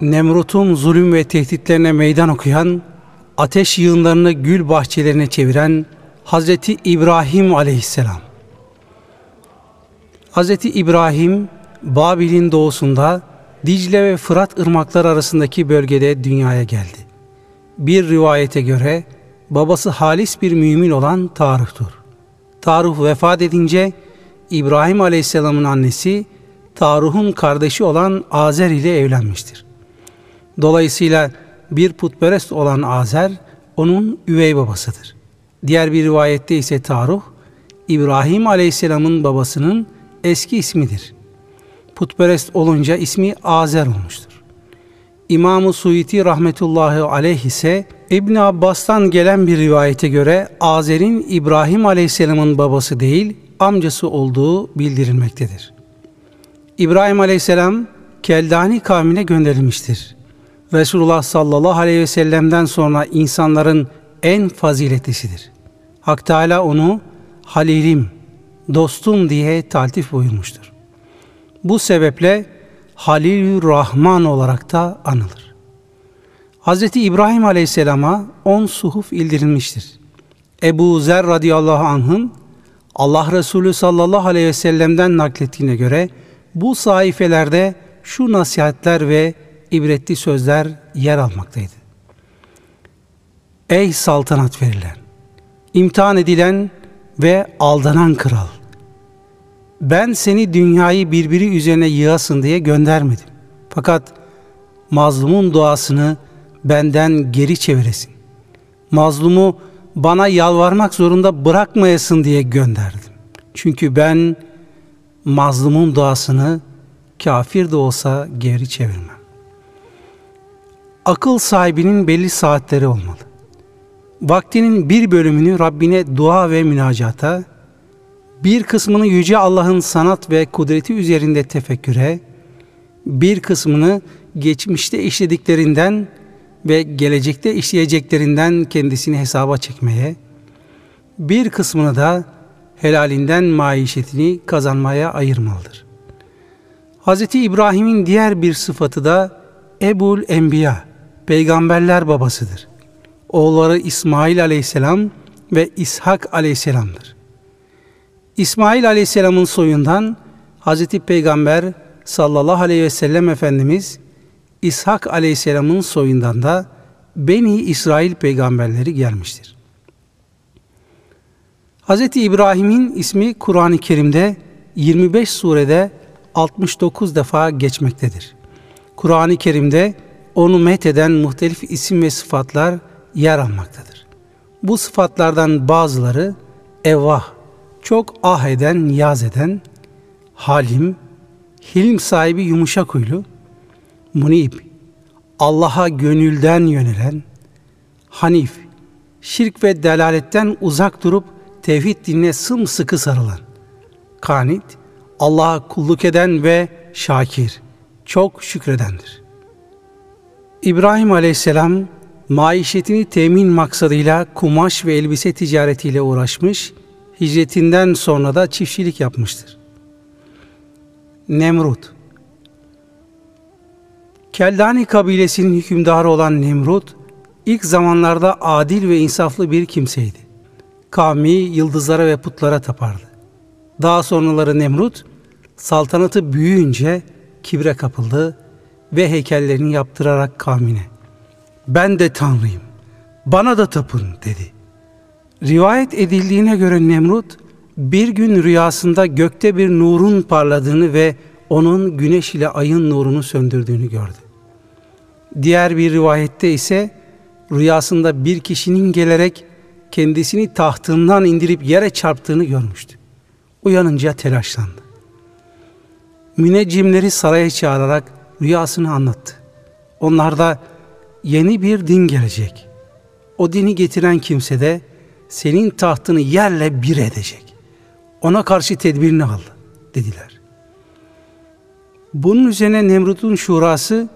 Nemrut'un zulüm ve tehditlerine meydan okuyan, ateş yığınlarını gül bahçelerine çeviren Hazreti İbrahim aleyhisselam. Hazreti İbrahim, Babil'in doğusunda Dicle ve Fırat ırmakları arasındaki bölgede dünyaya geldi. Bir rivayete göre babası halis bir mümin olan Tarık'tur. Tarık vefat edince İbrahim Aleyhisselam'ın annesi Taruh'un kardeşi olan Azer ile evlenmiştir. Dolayısıyla bir putperest olan Azer onun üvey babasıdır. Diğer bir rivayette ise Taruh İbrahim Aleyhisselam'ın babasının eski ismidir. Putperest olunca ismi Azer olmuştur. İmam-ı Suyuti rahmetullahi aleyh ise İbn Abbas'tan gelen bir rivayete göre Azer'in İbrahim Aleyhisselam'ın babası değil, amcası olduğu bildirilmektedir. İbrahim Aleyhisselam Keldani kavmine gönderilmiştir. Resulullah sallallahu aleyhi ve sellem'den sonra insanların en faziletlisidir. Hak Teala onu Halilim, dostum diye taltif buyurmuştur. Bu sebeple Halilür Rahman olarak da anılır. Hz. İbrahim Aleyhisselam'a on suhuf ildirilmiştir. Ebu Zer radıyallahu anh'ın Allah Resulü sallallahu aleyhi ve sellem'den naklettiğine göre bu sayfelerde şu nasihatler ve ibretli sözler yer almaktaydı. Ey saltanat verilen, imtihan edilen ve aldanan kral! Ben seni dünyayı birbiri üzerine yığasın diye göndermedim. Fakat mazlumun duasını benden geri çeviresin. Mazlumu bana yalvarmak zorunda bırakmayasın diye gönderdim. Çünkü ben mazlumun duasını kafir de olsa geri çevirmem. Akıl sahibinin belli saatleri olmalı. Vaktinin bir bölümünü Rabbine dua ve münacata, bir kısmını Yüce Allah'ın sanat ve kudreti üzerinde tefekküre, bir kısmını geçmişte işlediklerinden ve gelecekte işleyeceklerinden kendisini hesaba çekmeye, bir kısmını da helalinden maişetini kazanmaya ayırmalıdır. Hz. İbrahim'in diğer bir sıfatı da Ebul Enbiya, peygamberler babasıdır. Oğulları İsmail aleyhisselam ve İshak aleyhisselamdır. İsmail aleyhisselamın soyundan Hz. Peygamber sallallahu aleyhi ve sellem Efendimiz İshak aleyhisselamın soyundan da Beni İsrail peygamberleri gelmiştir. Hz. İbrahim'in ismi Kur'an-ı Kerim'de 25 surede 69 defa geçmektedir. Kur'an-ı Kerim'de onu metheden muhtelif isim ve sıfatlar yer almaktadır. Bu sıfatlardan bazıları evvah, çok ah eden, yaz eden, halim, hilm sahibi yumuşak huylu, munib, Allah'a gönülden yönelen, hanif, şirk ve delaletten uzak durup tevhid dinine sımsıkı sarılan, kanit, Allah'a kulluk eden ve şakir, çok şükredendir. İbrahim aleyhisselam maişetini temin maksadıyla kumaş ve elbise ticaretiyle uğraşmış, hicretinden sonra da çiftçilik yapmıştır. Nemrut Keldani kabilesinin hükümdarı olan Nemrut, ilk zamanlarda adil ve insaflı bir kimseydi. Kavmi yıldızlara ve putlara tapardı. Daha sonraları Nemrut, saltanatı büyüyünce kibre kapıldı ve heykellerini yaptırarak kavmine ben de Tanrıyım, bana da tapın dedi. Rivayet edildiğine göre Nemrut bir gün rüyasında gökte bir nurun parladığını ve onun güneş ile ayın nurunu söndürdüğünü gördü. Diğer bir rivayette ise rüyasında bir kişinin gelerek kendisini tahtından indirip yere çarptığını görmüştü. Uyanınca telaşlandı. Müneccimleri saraya çağırarak rüyasını anlattı. Onlar da yeni bir din gelecek. O dini getiren kimse de senin tahtını yerle bir edecek. Ona karşı tedbirini al dediler. Bunun üzerine Nemrut'un şurası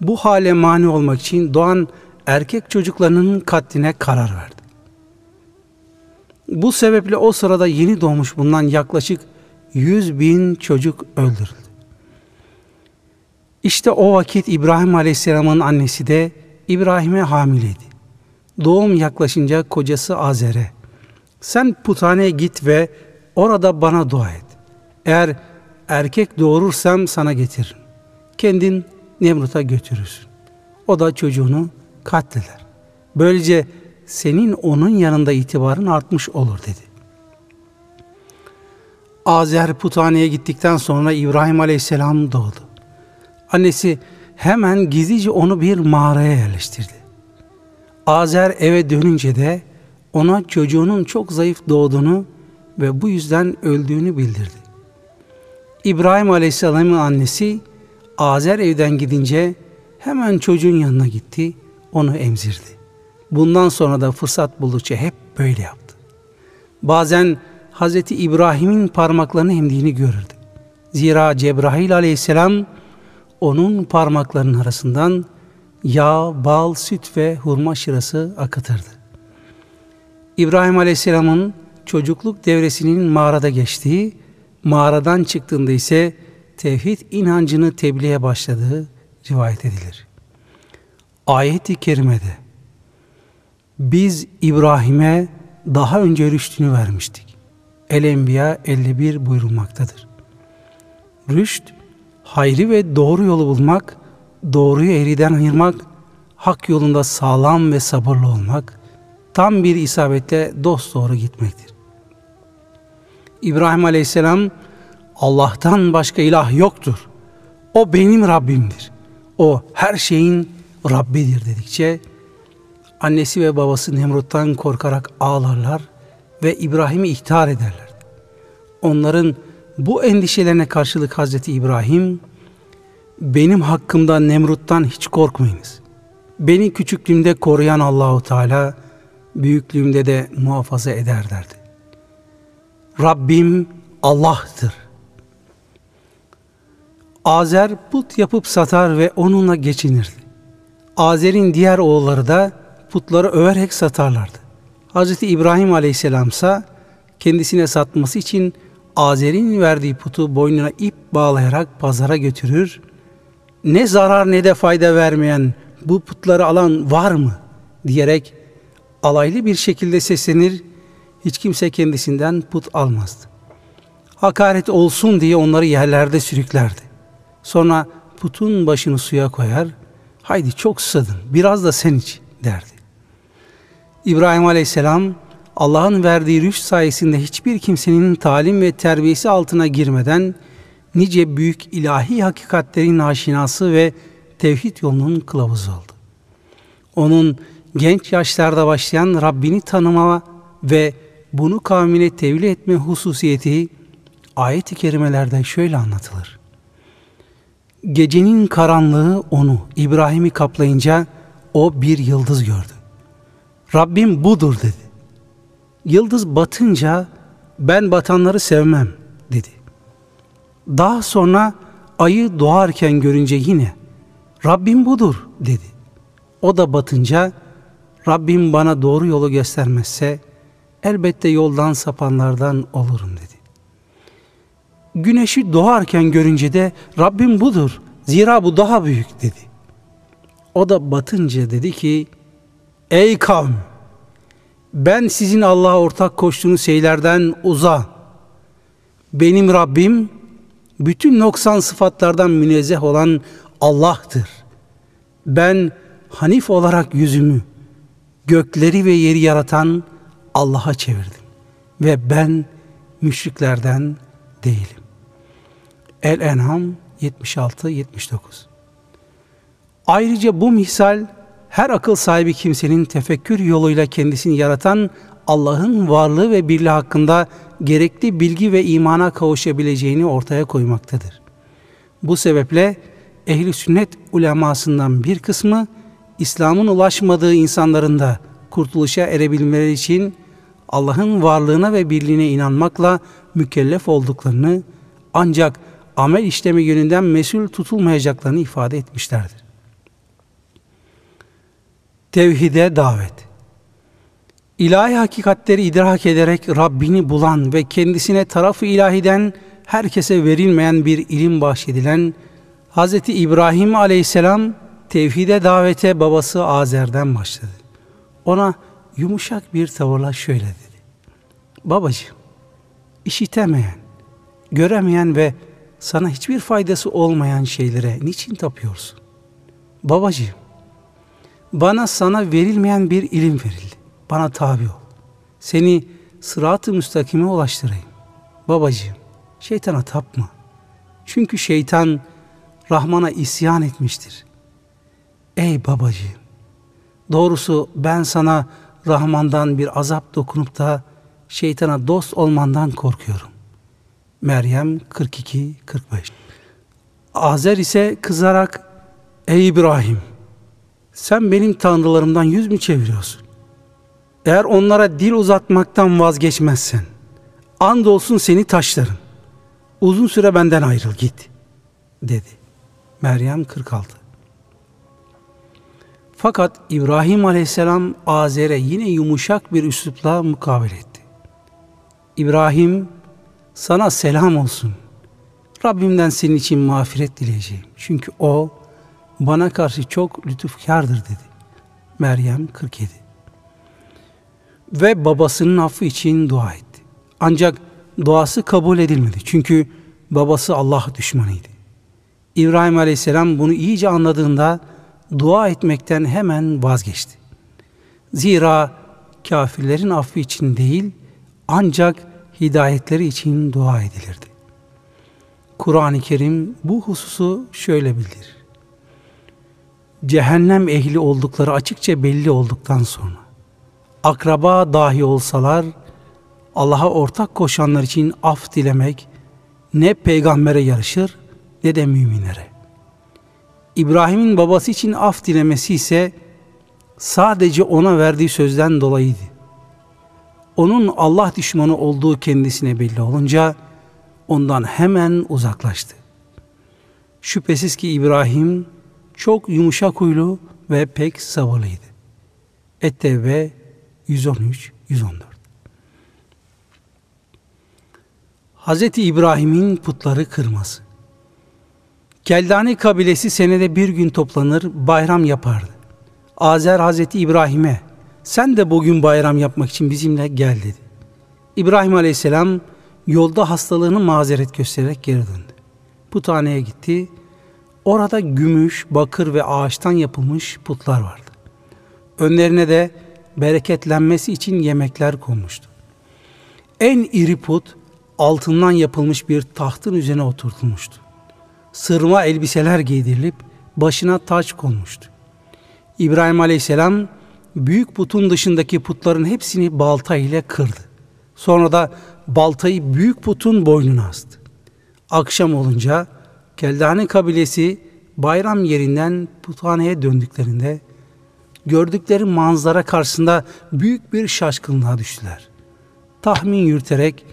bu hale mani olmak için doğan erkek çocuklarının katline karar verdi. Bu sebeple o sırada yeni doğmuş bulunan yaklaşık 100 bin çocuk öldürüldü. İşte o vakit İbrahim Aleyhisselam'ın annesi de İbrahim'e hamileydi. Doğum yaklaşınca kocası Azer'e sen puthaneye git ve orada bana dua et. Eğer erkek doğurursam sana getiririm. Kendin Nemrut'a götürürsün. O da çocuğunu katleder. Böylece senin onun yanında itibarın artmış olur dedi. Azer puthaneye gittikten sonra İbrahim Aleyhisselam doğdu. Annesi hemen gizlice onu bir mağaraya yerleştirdi. Azer eve dönünce de ona çocuğunun çok zayıf doğduğunu ve bu yüzden öldüğünü bildirdi. İbrahim Aleyhisselam'ın annesi Azer evden gidince hemen çocuğun yanına gitti, onu emzirdi. Bundan sonra da fırsat buldukça hep böyle yaptı. Bazen Hazreti İbrahim'in parmaklarını emdiğini görürdü. Zira Cebrail aleyhisselam onun parmaklarının arasından yağ, bal, süt ve hurma şırası akıtırdı. İbrahim aleyhisselamın çocukluk devresinin mağarada geçtiği, mağaradan çıktığında ise tevhid inancını tebliğe başladığı rivayet edilir. Ayet-i kerimede biz İbrahim'e daha önce rüştünü vermiştik. El-Enbiya 51 buyurulmaktadır. Rüşt, hayri ve doğru yolu bulmak, doğruyu eğriden ayırmak, hak yolunda sağlam ve sabırlı olmak, tam bir isabetle dost doğru gitmektir. İbrahim Aleyhisselam Allah'tan başka ilah yoktur. O benim Rabbimdir. O her şeyin Rabbidir dedikçe annesi ve babası Nemrut'tan korkarak ağlarlar ve İbrahim'i ihtar ederler. Onların bu endişelerine karşılık Hazreti İbrahim benim hakkımda Nemrut'tan hiç korkmayınız. Beni küçüklüğümde koruyan Allahu Teala büyüklüğümde de muhafaza eder derdi. Rabbim Allah'tır. Azer put yapıp satar ve onunla geçinirdi. Azer'in diğer oğulları da putları överek satarlardı. Hz. İbrahim Aleyhisselam ise kendisine satması için Azer'in verdiği putu boynuna ip bağlayarak pazara götürür. Ne zarar ne de fayda vermeyen bu putları alan var mı diyerek alaylı bir şekilde seslenir, hiç kimse kendisinden put almazdı. Hakaret olsun diye onları yerlerde sürüklerdi. Sonra putun başını suya koyar, haydi çok susadın, biraz da sen iç derdi. İbrahim Aleyhisselam, Allah'ın verdiği rüşt sayesinde hiçbir kimsenin talim ve terbiyesi altına girmeden nice büyük ilahi hakikatlerin aşinası ve tevhid yolunun kılavuzu oldu. Onun genç yaşlarda başlayan Rabbini tanıma ve bunu kavmine tevli etme hususiyeti ayet-i kerimelerde şöyle anlatılır. Gecenin karanlığı onu, İbrahim'i kaplayınca o bir yıldız gördü. Rabbim budur dedi. Yıldız batınca ben batanları sevmem dedi. Daha sonra ayı doğarken görünce yine Rabbim budur dedi. O da batınca Rabbim bana doğru yolu göstermezse elbette yoldan sapanlardan olurum dedi. Güneşi doğarken görünce de Rabbim budur. Zira bu daha büyük dedi. O da batınca dedi ki Ey kavm ben sizin Allah'a ortak koştuğunuz şeylerden uza. Benim Rabbim bütün noksan sıfatlardan münezzeh olan Allah'tır. Ben Hanif olarak yüzümü gökleri ve yeri yaratan Allah'a çevirdim. Ve ben müşriklerden değilim. El-En'am 76-79 Ayrıca bu misal her akıl sahibi kimsenin tefekkür yoluyla kendisini yaratan Allah'ın varlığı ve birliği hakkında gerekli bilgi ve imana kavuşabileceğini ortaya koymaktadır. Bu sebeple ehli sünnet ulemasından bir kısmı İslam'ın ulaşmadığı insanların da kurtuluşa erebilmeleri için Allah'ın varlığına ve birliğine inanmakla mükellef olduklarını ancak amel işlemi yönünden mesul tutulmayacaklarını ifade etmişlerdir. Tevhide davet İlahi hakikatleri idrak ederek Rabbini bulan ve kendisine tarafı ilahiden herkese verilmeyen bir ilim bahşedilen Hz. İbrahim aleyhisselam tevhide davete babası Azer'den başladı. Ona yumuşak bir tavırla şöyle dedi. Babacığım, işitemeyen, göremeyen ve sana hiçbir faydası olmayan şeylere niçin tapıyorsun? Babacığım, bana sana verilmeyen bir ilim verildi. Bana tabi ol. Seni sırat-ı müstakime ulaştırayım. Babacığım, şeytana tapma. Çünkü şeytan Rahman'a isyan etmiştir. Ey babacığım, doğrusu ben sana Rahman'dan bir azap dokunup da şeytana dost olmandan korkuyorum. Meryem 42-45 Azer ise kızarak Ey İbrahim sen benim tanrılarımdan yüz mü çeviriyorsun? Eğer onlara dil uzatmaktan vazgeçmezsen andolsun seni taşlarım. Uzun süre benden ayrıl git dedi. Meryem 46 Fakat İbrahim aleyhisselam Azer'e yine yumuşak bir üslupla mukabele etti. İbrahim sana selam olsun. Rabbimden senin için mağfiret dileyeceğim. Çünkü o bana karşı çok lütufkardır dedi. Meryem 47 Ve babasının affı için dua etti. Ancak duası kabul edilmedi. Çünkü babası Allah düşmanıydı. İbrahim Aleyhisselam bunu iyice anladığında dua etmekten hemen vazgeçti. Zira kafirlerin affı için değil ancak hidayetleri için dua edilirdi. Kur'an-ı Kerim bu hususu şöyle bildirir. Cehennem ehli oldukları açıkça belli olduktan sonra akraba dahi olsalar Allah'a ortak koşanlar için af dilemek ne peygambere yarışır ne de müminlere. İbrahim'in babası için af dilemesi ise sadece ona verdiği sözden dolayıydı. Onun Allah düşmanı olduğu kendisine belli olunca ondan hemen uzaklaştı. Şüphesiz ki İbrahim çok yumuşak huylu ve pek sabırlıydı. Ettevbe 113 114 Hz. İbrahim'in putları kırması Keldani kabilesi senede bir gün toplanır, bayram yapardı. Azer Hazreti İbrahim'e, sen de bugün bayram yapmak için bizimle gel dedi. İbrahim Aleyhisselam yolda hastalığını mazeret göstererek geri döndü. Puthaneye gitti. Orada gümüş, bakır ve ağaçtan yapılmış putlar vardı. Önlerine de bereketlenmesi için yemekler konmuştu. En iri put altından yapılmış bir tahtın üzerine oturtulmuştu sırma elbiseler giydirilip başına taç konmuştu. İbrahim Aleyhisselam büyük putun dışındaki putların hepsini balta ile kırdı. Sonra da baltayı büyük putun boynuna astı. Akşam olunca Keldane kabilesi bayram yerinden puthaneye döndüklerinde gördükleri manzara karşısında büyük bir şaşkınlığa düştüler. Tahmin yürüterek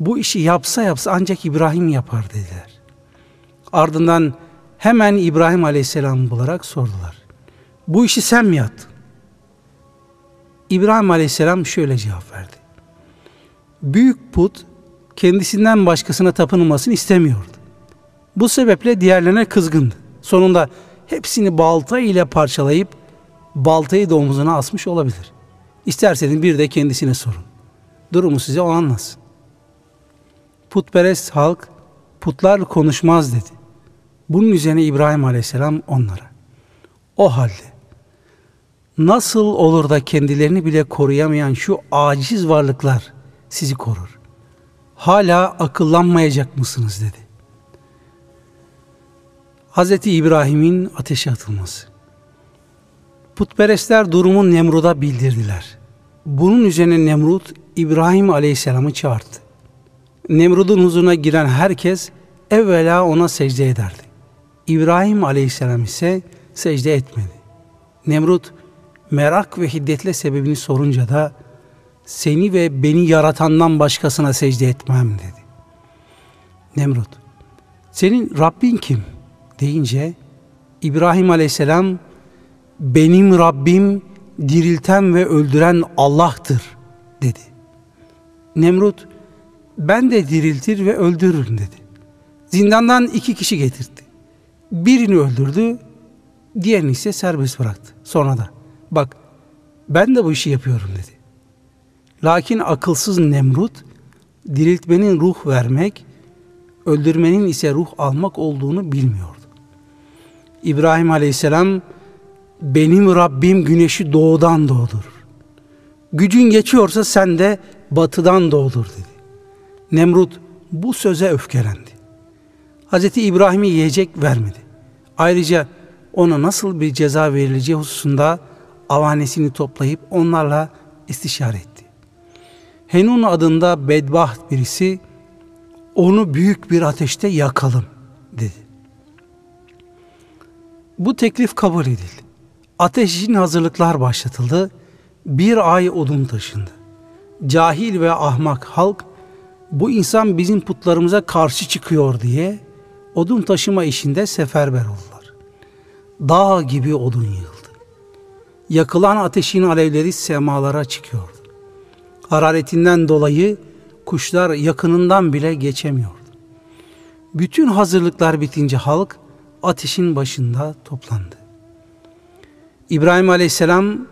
bu işi yapsa yapsa ancak İbrahim yapar dediler. Ardından hemen İbrahim Aleyhisselam bularak sordular. Bu işi sen mi yaptın? İbrahim Aleyhisselam şöyle cevap verdi. Büyük put kendisinden başkasına tapınılmasını istemiyordu. Bu sebeple diğerlerine kızgındı. Sonunda hepsini balta ile parçalayıp baltayı da omuzuna asmış olabilir. İsterseniz bir de kendisine sorun. Durumu size o anlasın. Putperest halk putlar konuşmaz dedi. Bunun üzerine İbrahim Aleyhisselam onlara o halde nasıl olur da kendilerini bile koruyamayan şu aciz varlıklar sizi korur? Hala akıllanmayacak mısınız dedi. Hz. İbrahim'in ateşe atılması. Putperestler durumu Nemrud'a bildirdiler. Bunun üzerine Nemrut İbrahim Aleyhisselam'ı çağırdı. Nemrud'un huzuruna giren herkes evvela ona secde ederdi. İbrahim aleyhisselam ise secde etmedi. Nemrut merak ve hiddetle sebebini sorunca da seni ve beni yaratandan başkasına secde etmem dedi. Nemrut senin Rabbin kim deyince İbrahim aleyhisselam benim Rabbim dirilten ve öldüren Allah'tır dedi. Nemrut ben de diriltir ve öldürürüm dedi. Zindandan iki kişi getirdi. Birini öldürdü, diğerini ise serbest bıraktı. Sonra da bak ben de bu işi yapıyorum dedi. Lakin akılsız Nemrut diriltmenin ruh vermek, öldürmenin ise ruh almak olduğunu bilmiyordu. İbrahim Aleyhisselam benim Rabbim güneşi doğudan doğdur. Gücün geçiyorsa sen de batıdan doğdur dedi. Nemrut bu söze öfkelendi. Hazreti İbrahim'i yiyecek vermedi. Ayrıca ona nasıl bir ceza verileceği hususunda avanesini toplayıp onlarla istişare etti. Henun adında bedbaht birisi onu büyük bir ateşte yakalım dedi. Bu teklif kabul edildi. Ateş için hazırlıklar başlatıldı. Bir ay odun taşındı. Cahil ve ahmak halk bu insan bizim putlarımıza karşı çıkıyor diye odun taşıma işinde seferber oldular. Dağ gibi odun yığıldı. Yakılan ateşin alevleri semalara çıkıyordu. Hararetinden dolayı kuşlar yakınından bile geçemiyordu. Bütün hazırlıklar bitince halk ateşin başında toplandı. İbrahim Aleyhisselam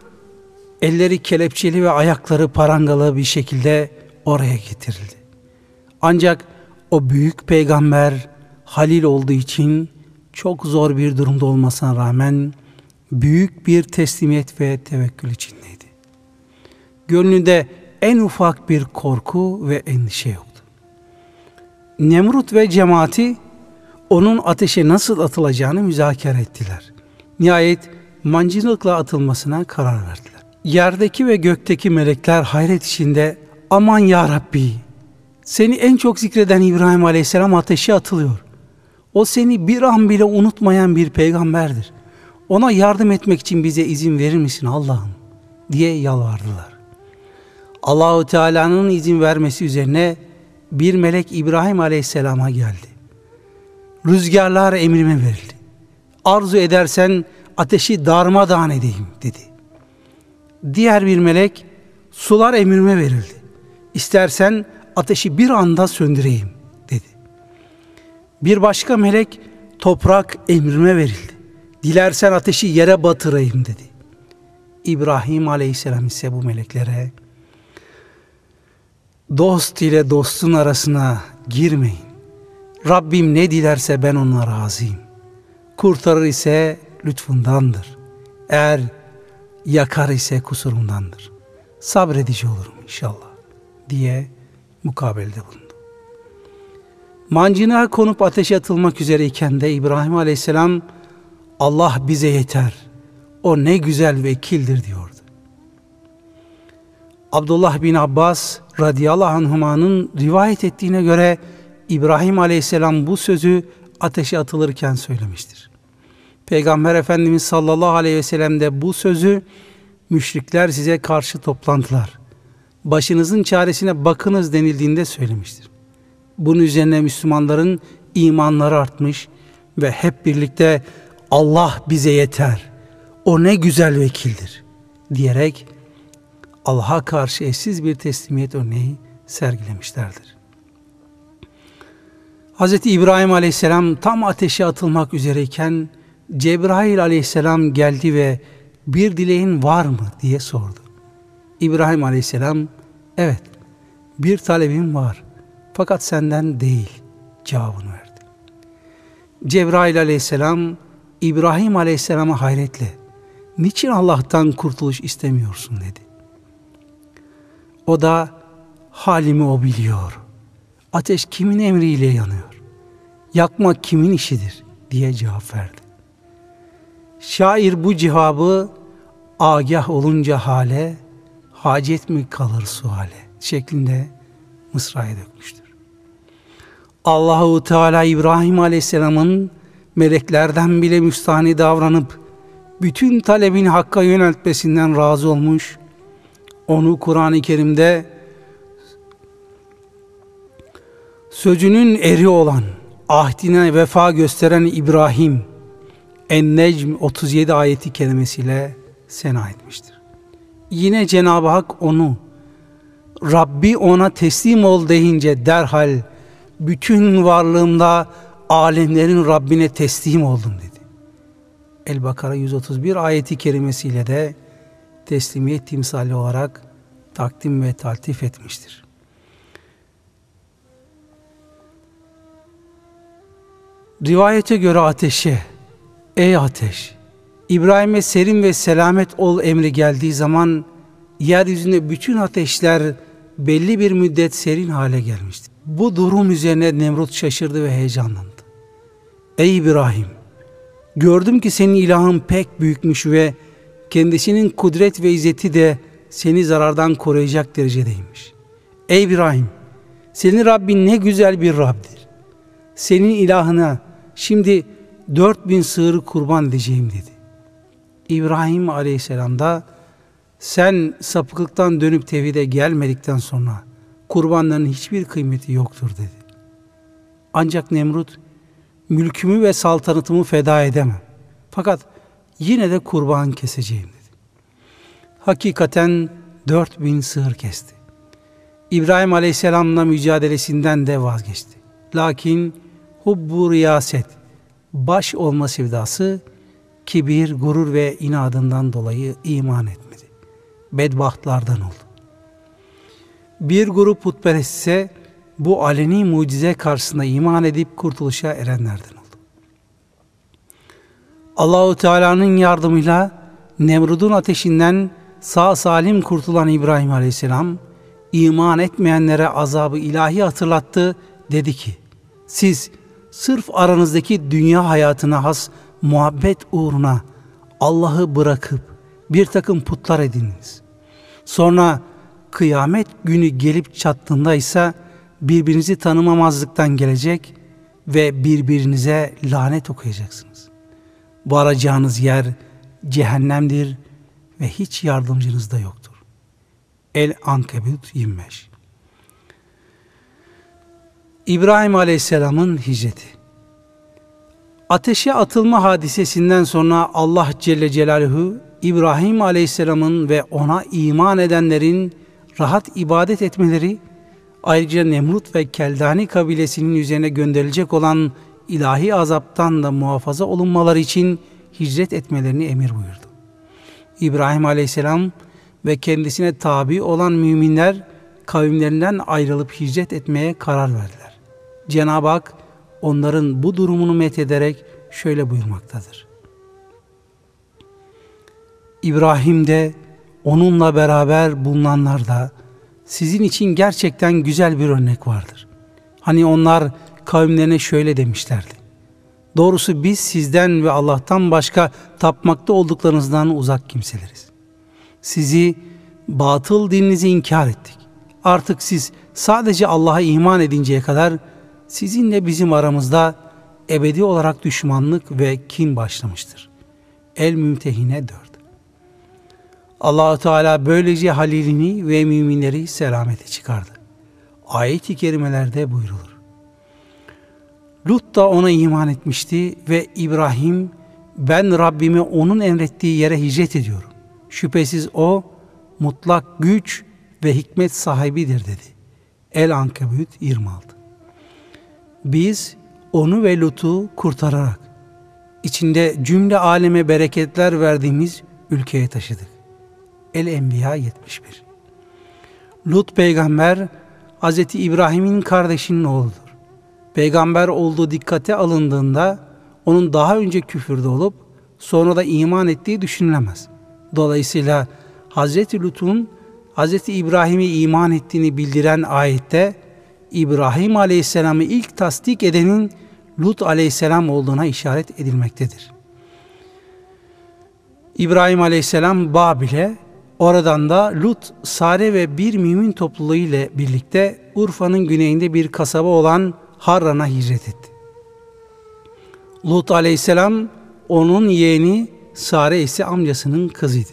elleri kelepçeli ve ayakları parangalı bir şekilde oraya getirildi. Ancak o büyük peygamber Halil olduğu için çok zor bir durumda olmasına rağmen büyük bir teslimiyet ve tevekkül içindeydi. Gönlünde en ufak bir korku ve endişe yoktu. Nemrut ve cemaati onun ateşe nasıl atılacağını müzakere ettiler. Nihayet mancınıkla atılmasına karar verdiler. Yerdeki ve gökteki melekler hayret içinde aman ya Rabbi seni en çok zikreden İbrahim Aleyhisselam ateşe atılıyor. O seni bir an bile unutmayan bir peygamberdir. Ona yardım etmek için bize izin verir misin Allah'ım diye yalvardılar. Allahu Teala'nın izin vermesi üzerine bir melek İbrahim Aleyhisselam'a geldi. Rüzgarlar emrime verildi. Arzu edersen ateşi darmadağın edeyim dedi. Diğer bir melek sular emrime verildi. İstersen ateşi bir anda söndüreyim dedi. Bir başka melek toprak emrime verildi. Dilersen ateşi yere batırayım dedi. İbrahim aleyhisselam ise bu meleklere dost ile dostun arasına girmeyin. Rabbim ne dilerse ben ona razıyım. Kurtarır ise lütfundandır. Eğer yakar ise kusurundandır. Sabredici olurum inşallah diye mukabelde bulundu. Mancına konup ateşe atılmak üzereyken de İbrahim Aleyhisselam Allah bize yeter. O ne güzel vekildir diyordu. Abdullah bin Abbas radıyallahu anhumanın rivayet ettiğine göre İbrahim aleyhisselam bu sözü ateşe atılırken söylemiştir. Peygamber Efendimiz sallallahu aleyhi ve sellem de bu sözü müşrikler size karşı toplantılar. Başınızın çaresine bakınız denildiğinde söylemiştir. Bunun üzerine Müslümanların imanları artmış ve hep birlikte Allah bize yeter. O ne güzel vekildir diyerek Allah'a karşı eşsiz bir teslimiyet örneği sergilemişlerdir. Hz. İbrahim aleyhisselam tam ateşe atılmak üzereyken Cebrail aleyhisselam geldi ve bir dileğin var mı diye sordu. İbrahim aleyhisselam evet bir talebim var fakat senden değil cevabını verdi. Cebrail aleyhisselam İbrahim aleyhisselama hayretle niçin Allah'tan kurtuluş istemiyorsun dedi. O da halimi o biliyor. Ateş kimin emriyle yanıyor? Yakmak kimin işidir diye cevap verdi. Şair bu cevabı agah olunca hale hacet mi kalır suale şeklinde mısraya dökmüştür. Allahu Teala İbrahim Aleyhisselam'ın meleklerden bile müstahni davranıp bütün talebini hakka yöneltmesinden razı olmuş. Onu Kur'an-ı Kerim'de sözünün eri olan, ahdine vefa gösteren İbrahim, En-Necm 37 ayeti kelimesiyle sena etmiştir. Yine Cenab-ı Hak onu, Rabbi ona teslim ol deyince derhal bütün varlığımda alemlerin Rabbine teslim oldum dedi. El-Bakara 131 ayeti kerimesiyle de teslimiyet timsali olarak takdim ve taltif etmiştir. Rivayete göre ateşe, ey ateş, İbrahim'e serin ve selamet ol emri geldiği zaman yeryüzünde bütün ateşler belli bir müddet serin hale gelmişti. Bu durum üzerine Nemrut şaşırdı ve heyecanlandı. Ey İbrahim! Gördüm ki senin ilahın pek büyükmüş ve kendisinin kudret ve izzeti de seni zarardan koruyacak derecedeymiş. Ey İbrahim! Senin Rabbin ne güzel bir Rab'dir. Senin ilahına şimdi dört bin sığırı kurban edeceğim dedi. İbrahim aleyhisselam da sen sapıklıktan dönüp tevhide gelmedikten sonra kurbanların hiçbir kıymeti yoktur dedi. Ancak Nemrut mülkümü ve saltanatımı feda edemem. Fakat yine de kurban keseceğim dedi. Hakikaten dört bin sığır kesti. İbrahim Aleyhisselam'la mücadelesinden de vazgeçti. Lakin hubbu riyaset, baş olma sevdası, kibir, gurur ve inadından dolayı iman etmedi. Bedbahtlardan oldu. Bir grup putperest ise bu aleni mucize karşısında iman edip kurtuluşa erenlerden oldu. Allahu Teala'nın yardımıyla Nemrud'un ateşinden sağ salim kurtulan İbrahim Aleyhisselam iman etmeyenlere azabı ilahi hatırlattı. Dedi ki siz sırf aranızdaki dünya hayatına has muhabbet uğruna Allah'ı bırakıp bir takım putlar ediniz. Sonra kıyamet günü gelip çattığında ise birbirinizi tanımamazlıktan gelecek ve birbirinize lanet okuyacaksınız. Varacağınız yer cehennemdir ve hiç yardımcınız da yoktur. El Ankebut 25 İbrahim Aleyhisselam'ın hicreti Ateşe atılma hadisesinden sonra Allah Celle Celaluhu İbrahim Aleyhisselam'ın ve ona iman edenlerin rahat ibadet etmeleri Ayrıca Nemrut ve Keldani kabilesinin üzerine gönderilecek olan ilahi azaptan da muhafaza olunmaları için hicret etmelerini emir buyurdu. İbrahim aleyhisselam ve kendisine tabi olan müminler kavimlerinden ayrılıp hicret etmeye karar verdiler. Cenab-ı Hak onların bu durumunu methederek şöyle buyurmaktadır. İbrahim de onunla beraber bulunanlar da sizin için gerçekten güzel bir örnek vardır. Hani onlar kavimlerine şöyle demişlerdi. Doğrusu biz sizden ve Allah'tan başka tapmakta olduklarınızdan uzak kimseleriz. Sizi batıl dininizi inkar ettik. Artık siz sadece Allah'a iman edinceye kadar sizinle bizim aramızda ebedi olarak düşmanlık ve kin başlamıştır. El Mümtehine 4 allah Teala böylece halilini ve müminleri selamete çıkardı. Ayet-i kerimelerde buyrulur. Lut da ona iman etmişti ve İbrahim ben Rabbimi onun emrettiği yere hicret ediyorum. Şüphesiz o mutlak güç ve hikmet sahibidir dedi. El Ankebut 26 Biz onu ve Lut'u kurtararak içinde cümle aleme bereketler verdiğimiz ülkeye taşıdık. El-Enbiya 71 Lut peygamber Hz. İbrahim'in kardeşinin oğludur. Peygamber olduğu dikkate alındığında onun daha önce küfürde olup sonra da iman ettiği düşünülemez. Dolayısıyla Hz. Lut'un Hz. İbrahim'e iman ettiğini bildiren ayette İbrahim Aleyhisselam'ı ilk tasdik edenin Lut Aleyhisselam olduğuna işaret edilmektedir. İbrahim Aleyhisselam Babil'e Oradan da Lut, Sare ve bir mümin topluluğu ile birlikte Urfa'nın güneyinde bir kasaba olan Harran'a hicret etti. Lut aleyhisselam onun yeğeni Sare ise amcasının kızıydı.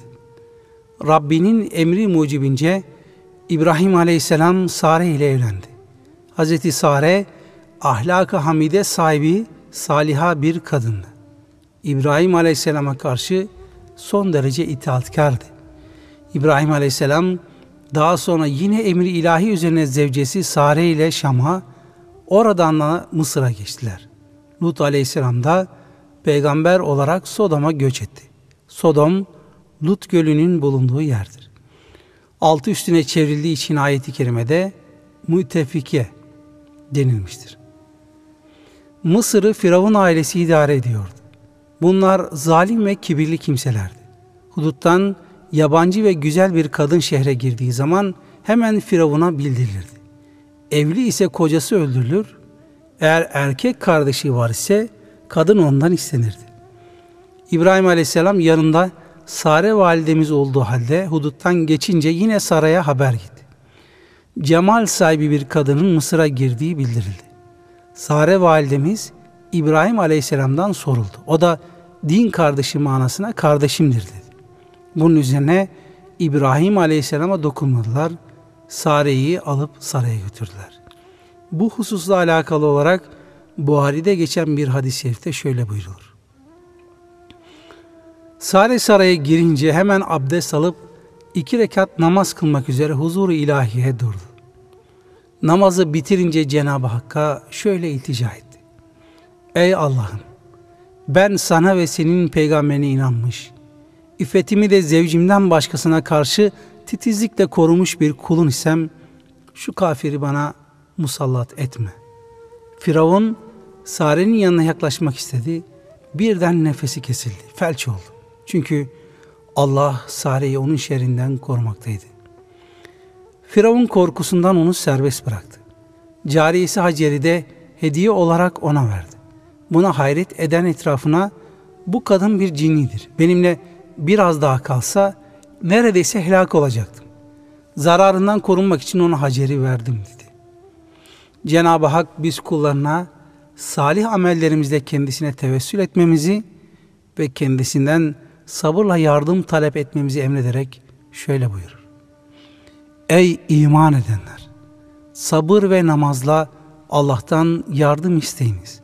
Rabbinin emri mucibince İbrahim aleyhisselam Sare ile evlendi. Hazreti Sare ahlak-ı hamide sahibi saliha bir kadındı. İbrahim aleyhisselama karşı son derece itaatkardı. İbrahim Aleyhisselam daha sonra yine emri ilahi üzerine zevcesi Sare ile Şam'a oradan da Mısır'a geçtiler. Lut aleyhisselam da peygamber olarak Sodom'a göç etti. Sodom, Lut gölünün bulunduğu yerdir. Altı üstüne çevrildiği için ayeti kerimede mütefike denilmiştir. Mısır'ı Firavun ailesi idare ediyordu. Bunlar zalim ve kibirli kimselerdi. Huduttan yabancı ve güzel bir kadın şehre girdiği zaman hemen Firavun'a bildirilirdi. Evli ise kocası öldürülür, eğer erkek kardeşi var ise kadın ondan istenirdi. İbrahim Aleyhisselam yanında Sare validemiz olduğu halde huduttan geçince yine saraya haber gitti. Cemal sahibi bir kadının Mısır'a girdiği bildirildi. Sare validemiz İbrahim Aleyhisselam'dan soruldu. O da din kardeşi manasına kardeşimdir dedi. Bunun üzerine İbrahim Aleyhisselam'a dokunmadılar. Sare'yi alıp saraya götürdüler. Bu hususla alakalı olarak Buhari'de geçen bir hadis-i şerifte şöyle buyurulur. Sare saraya girince hemen abdest alıp iki rekat namaz kılmak üzere huzuru ilahiye durdu. Namazı bitirince Cenab-ı Hakk'a şöyle iltica etti. Ey Allah'ım ben sana ve senin peygamberine inanmış, iffetimi de zevcimden başkasına karşı titizlikle korumuş bir kulun isem, şu kafiri bana musallat etme. Firavun Sare'nin yanına yaklaşmak istedi. Birden nefesi kesildi. Felç oldu. Çünkü Allah Sare'yi onun şerrinden korumaktaydı. Firavun korkusundan onu serbest bıraktı. Cariyesi Hacer'i de hediye olarak ona verdi. Buna hayret eden etrafına bu kadın bir cinidir. Benimle biraz daha kalsa neredeyse helak olacaktım. Zararından korunmak için ona Hacer'i verdim dedi. Cenab-ı Hak biz kullarına salih amellerimizle kendisine tevessül etmemizi ve kendisinden sabırla yardım talep etmemizi emrederek şöyle buyurur. Ey iman edenler! Sabır ve namazla Allah'tan yardım isteyiniz.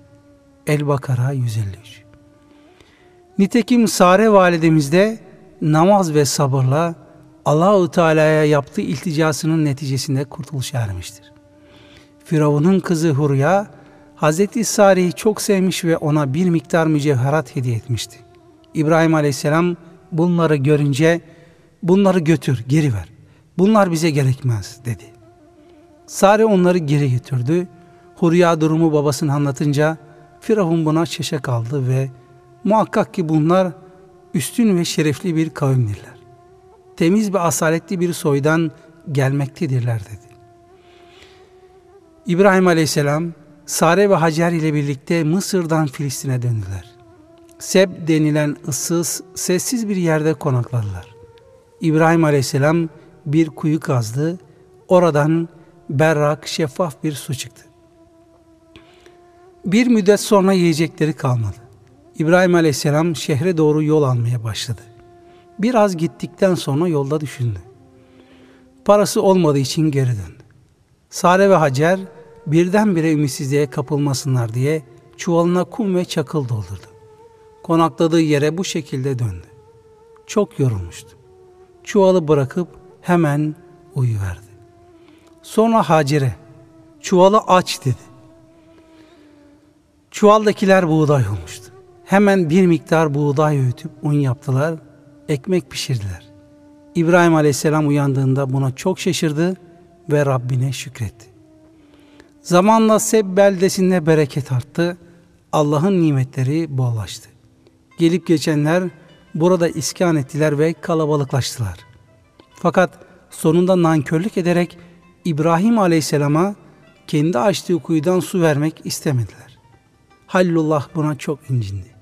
El-Bakara 153 Nitekim Sare validemizde namaz ve sabırla Allahu Teala'ya yaptığı ilticasının neticesinde kurtuluş ermiştir. Firavun'un kızı Hurya, Hazreti Sare'yi çok sevmiş ve ona bir miktar mücevherat hediye etmişti. İbrahim Aleyhisselam bunları görünce bunları götür, geri ver. Bunlar bize gerekmez dedi. Sare onları geri götürdü. Hurya durumu babasına anlatınca Firavun buna şaşa kaldı ve muhakkak ki bunlar üstün ve şerefli bir kavimdirler. Temiz ve asaletli bir soydan gelmektedirler dedi. İbrahim Aleyhisselam Sare ve Hacer ile birlikte Mısır'dan Filistin'e döndüler. Seb denilen ıssız, sessiz bir yerde konakladılar. İbrahim Aleyhisselam bir kuyu kazdı. Oradan berrak, şeffaf bir su çıktı. Bir müddet sonra yiyecekleri kalmadı. İbrahim Aleyhisselam şehre doğru yol almaya başladı. Biraz gittikten sonra yolda düşündü. Parası olmadığı için geri döndü. Sare ve Hacer birdenbire ümitsizliğe kapılmasınlar diye çuvalına kum ve çakıl doldurdu. Konakladığı yere bu şekilde döndü. Çok yorulmuştu. Çuvalı bırakıp hemen uyuverdi. Sonra Hacer'e çuvalı aç dedi. Çuvaldakiler buğday olmuştu. Hemen bir miktar buğday öğütüp un yaptılar, ekmek pişirdiler. İbrahim Aleyhisselam uyandığında buna çok şaşırdı ve Rabbine şükretti. Zamanla Seb beldesinde bereket arttı, Allah'ın nimetleri bollaştı. Gelip geçenler burada iskan ettiler ve kalabalıklaştılar. Fakat sonunda nankörlük ederek İbrahim Aleyhisselam'a kendi açtığı kuyudan su vermek istemediler. Hallullah buna çok incindi.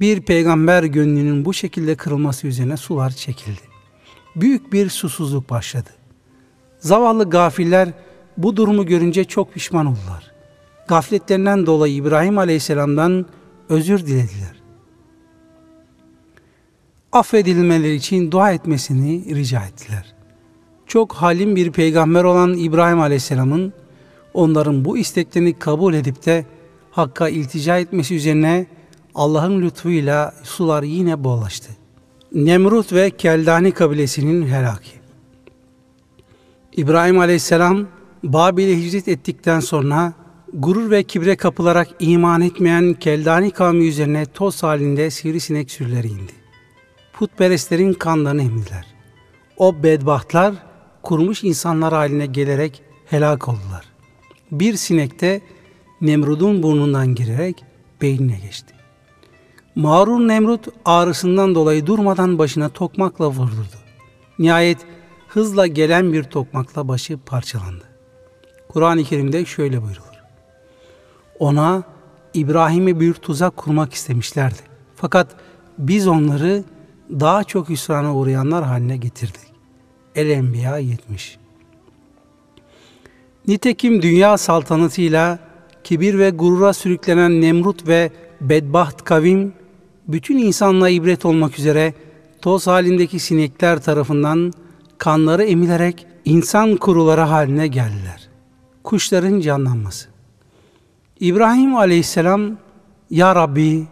Bir peygamber gönlünün bu şekilde kırılması üzerine sular çekildi. Büyük bir susuzluk başladı. Zavallı gafiller bu durumu görünce çok pişman oldular. Gafletlerinden dolayı İbrahim Aleyhisselam'dan özür dilediler. Affedilmeleri için dua etmesini rica ettiler. Çok halim bir peygamber olan İbrahim Aleyhisselam'ın onların bu isteklerini kabul edip de Hakk'a iltica etmesi üzerine Allah'ın lütfuyla sular yine bollaştı. Nemrut ve Keldani kabilesinin helaki. İbrahim Aleyhisselam Babil'e hicret ettikten sonra gurur ve kibre kapılarak iman etmeyen Keldani kavmi üzerine toz halinde sivrisinek sürüleri indi. Putperestlerin kanlarını emdiler. O bedbahtlar kurmuş insanlar haline gelerek helak oldular. Bir sinekte Nemrud'un burnundan girerek beynine geçti. Mağrur Nemrut ağrısından dolayı durmadan başına tokmakla vurdurdu. Nihayet hızla gelen bir tokmakla başı parçalandı. Kur'an-ı Kerim'de şöyle buyrulur. Ona İbrahim'e bir tuzak kurmak istemişlerdi. Fakat biz onları daha çok hüsrana uğrayanlar haline getirdik. El-Enbiya 70 Nitekim dünya saltanatıyla kibir ve gurura sürüklenen Nemrut ve bedbaht kavim, bütün insanlığa ibret olmak üzere toz halindeki sinekler tarafından kanları emilerek insan kuruları haline geldiler. Kuşların canlanması. İbrahim aleyhisselam, Ya Rabbi,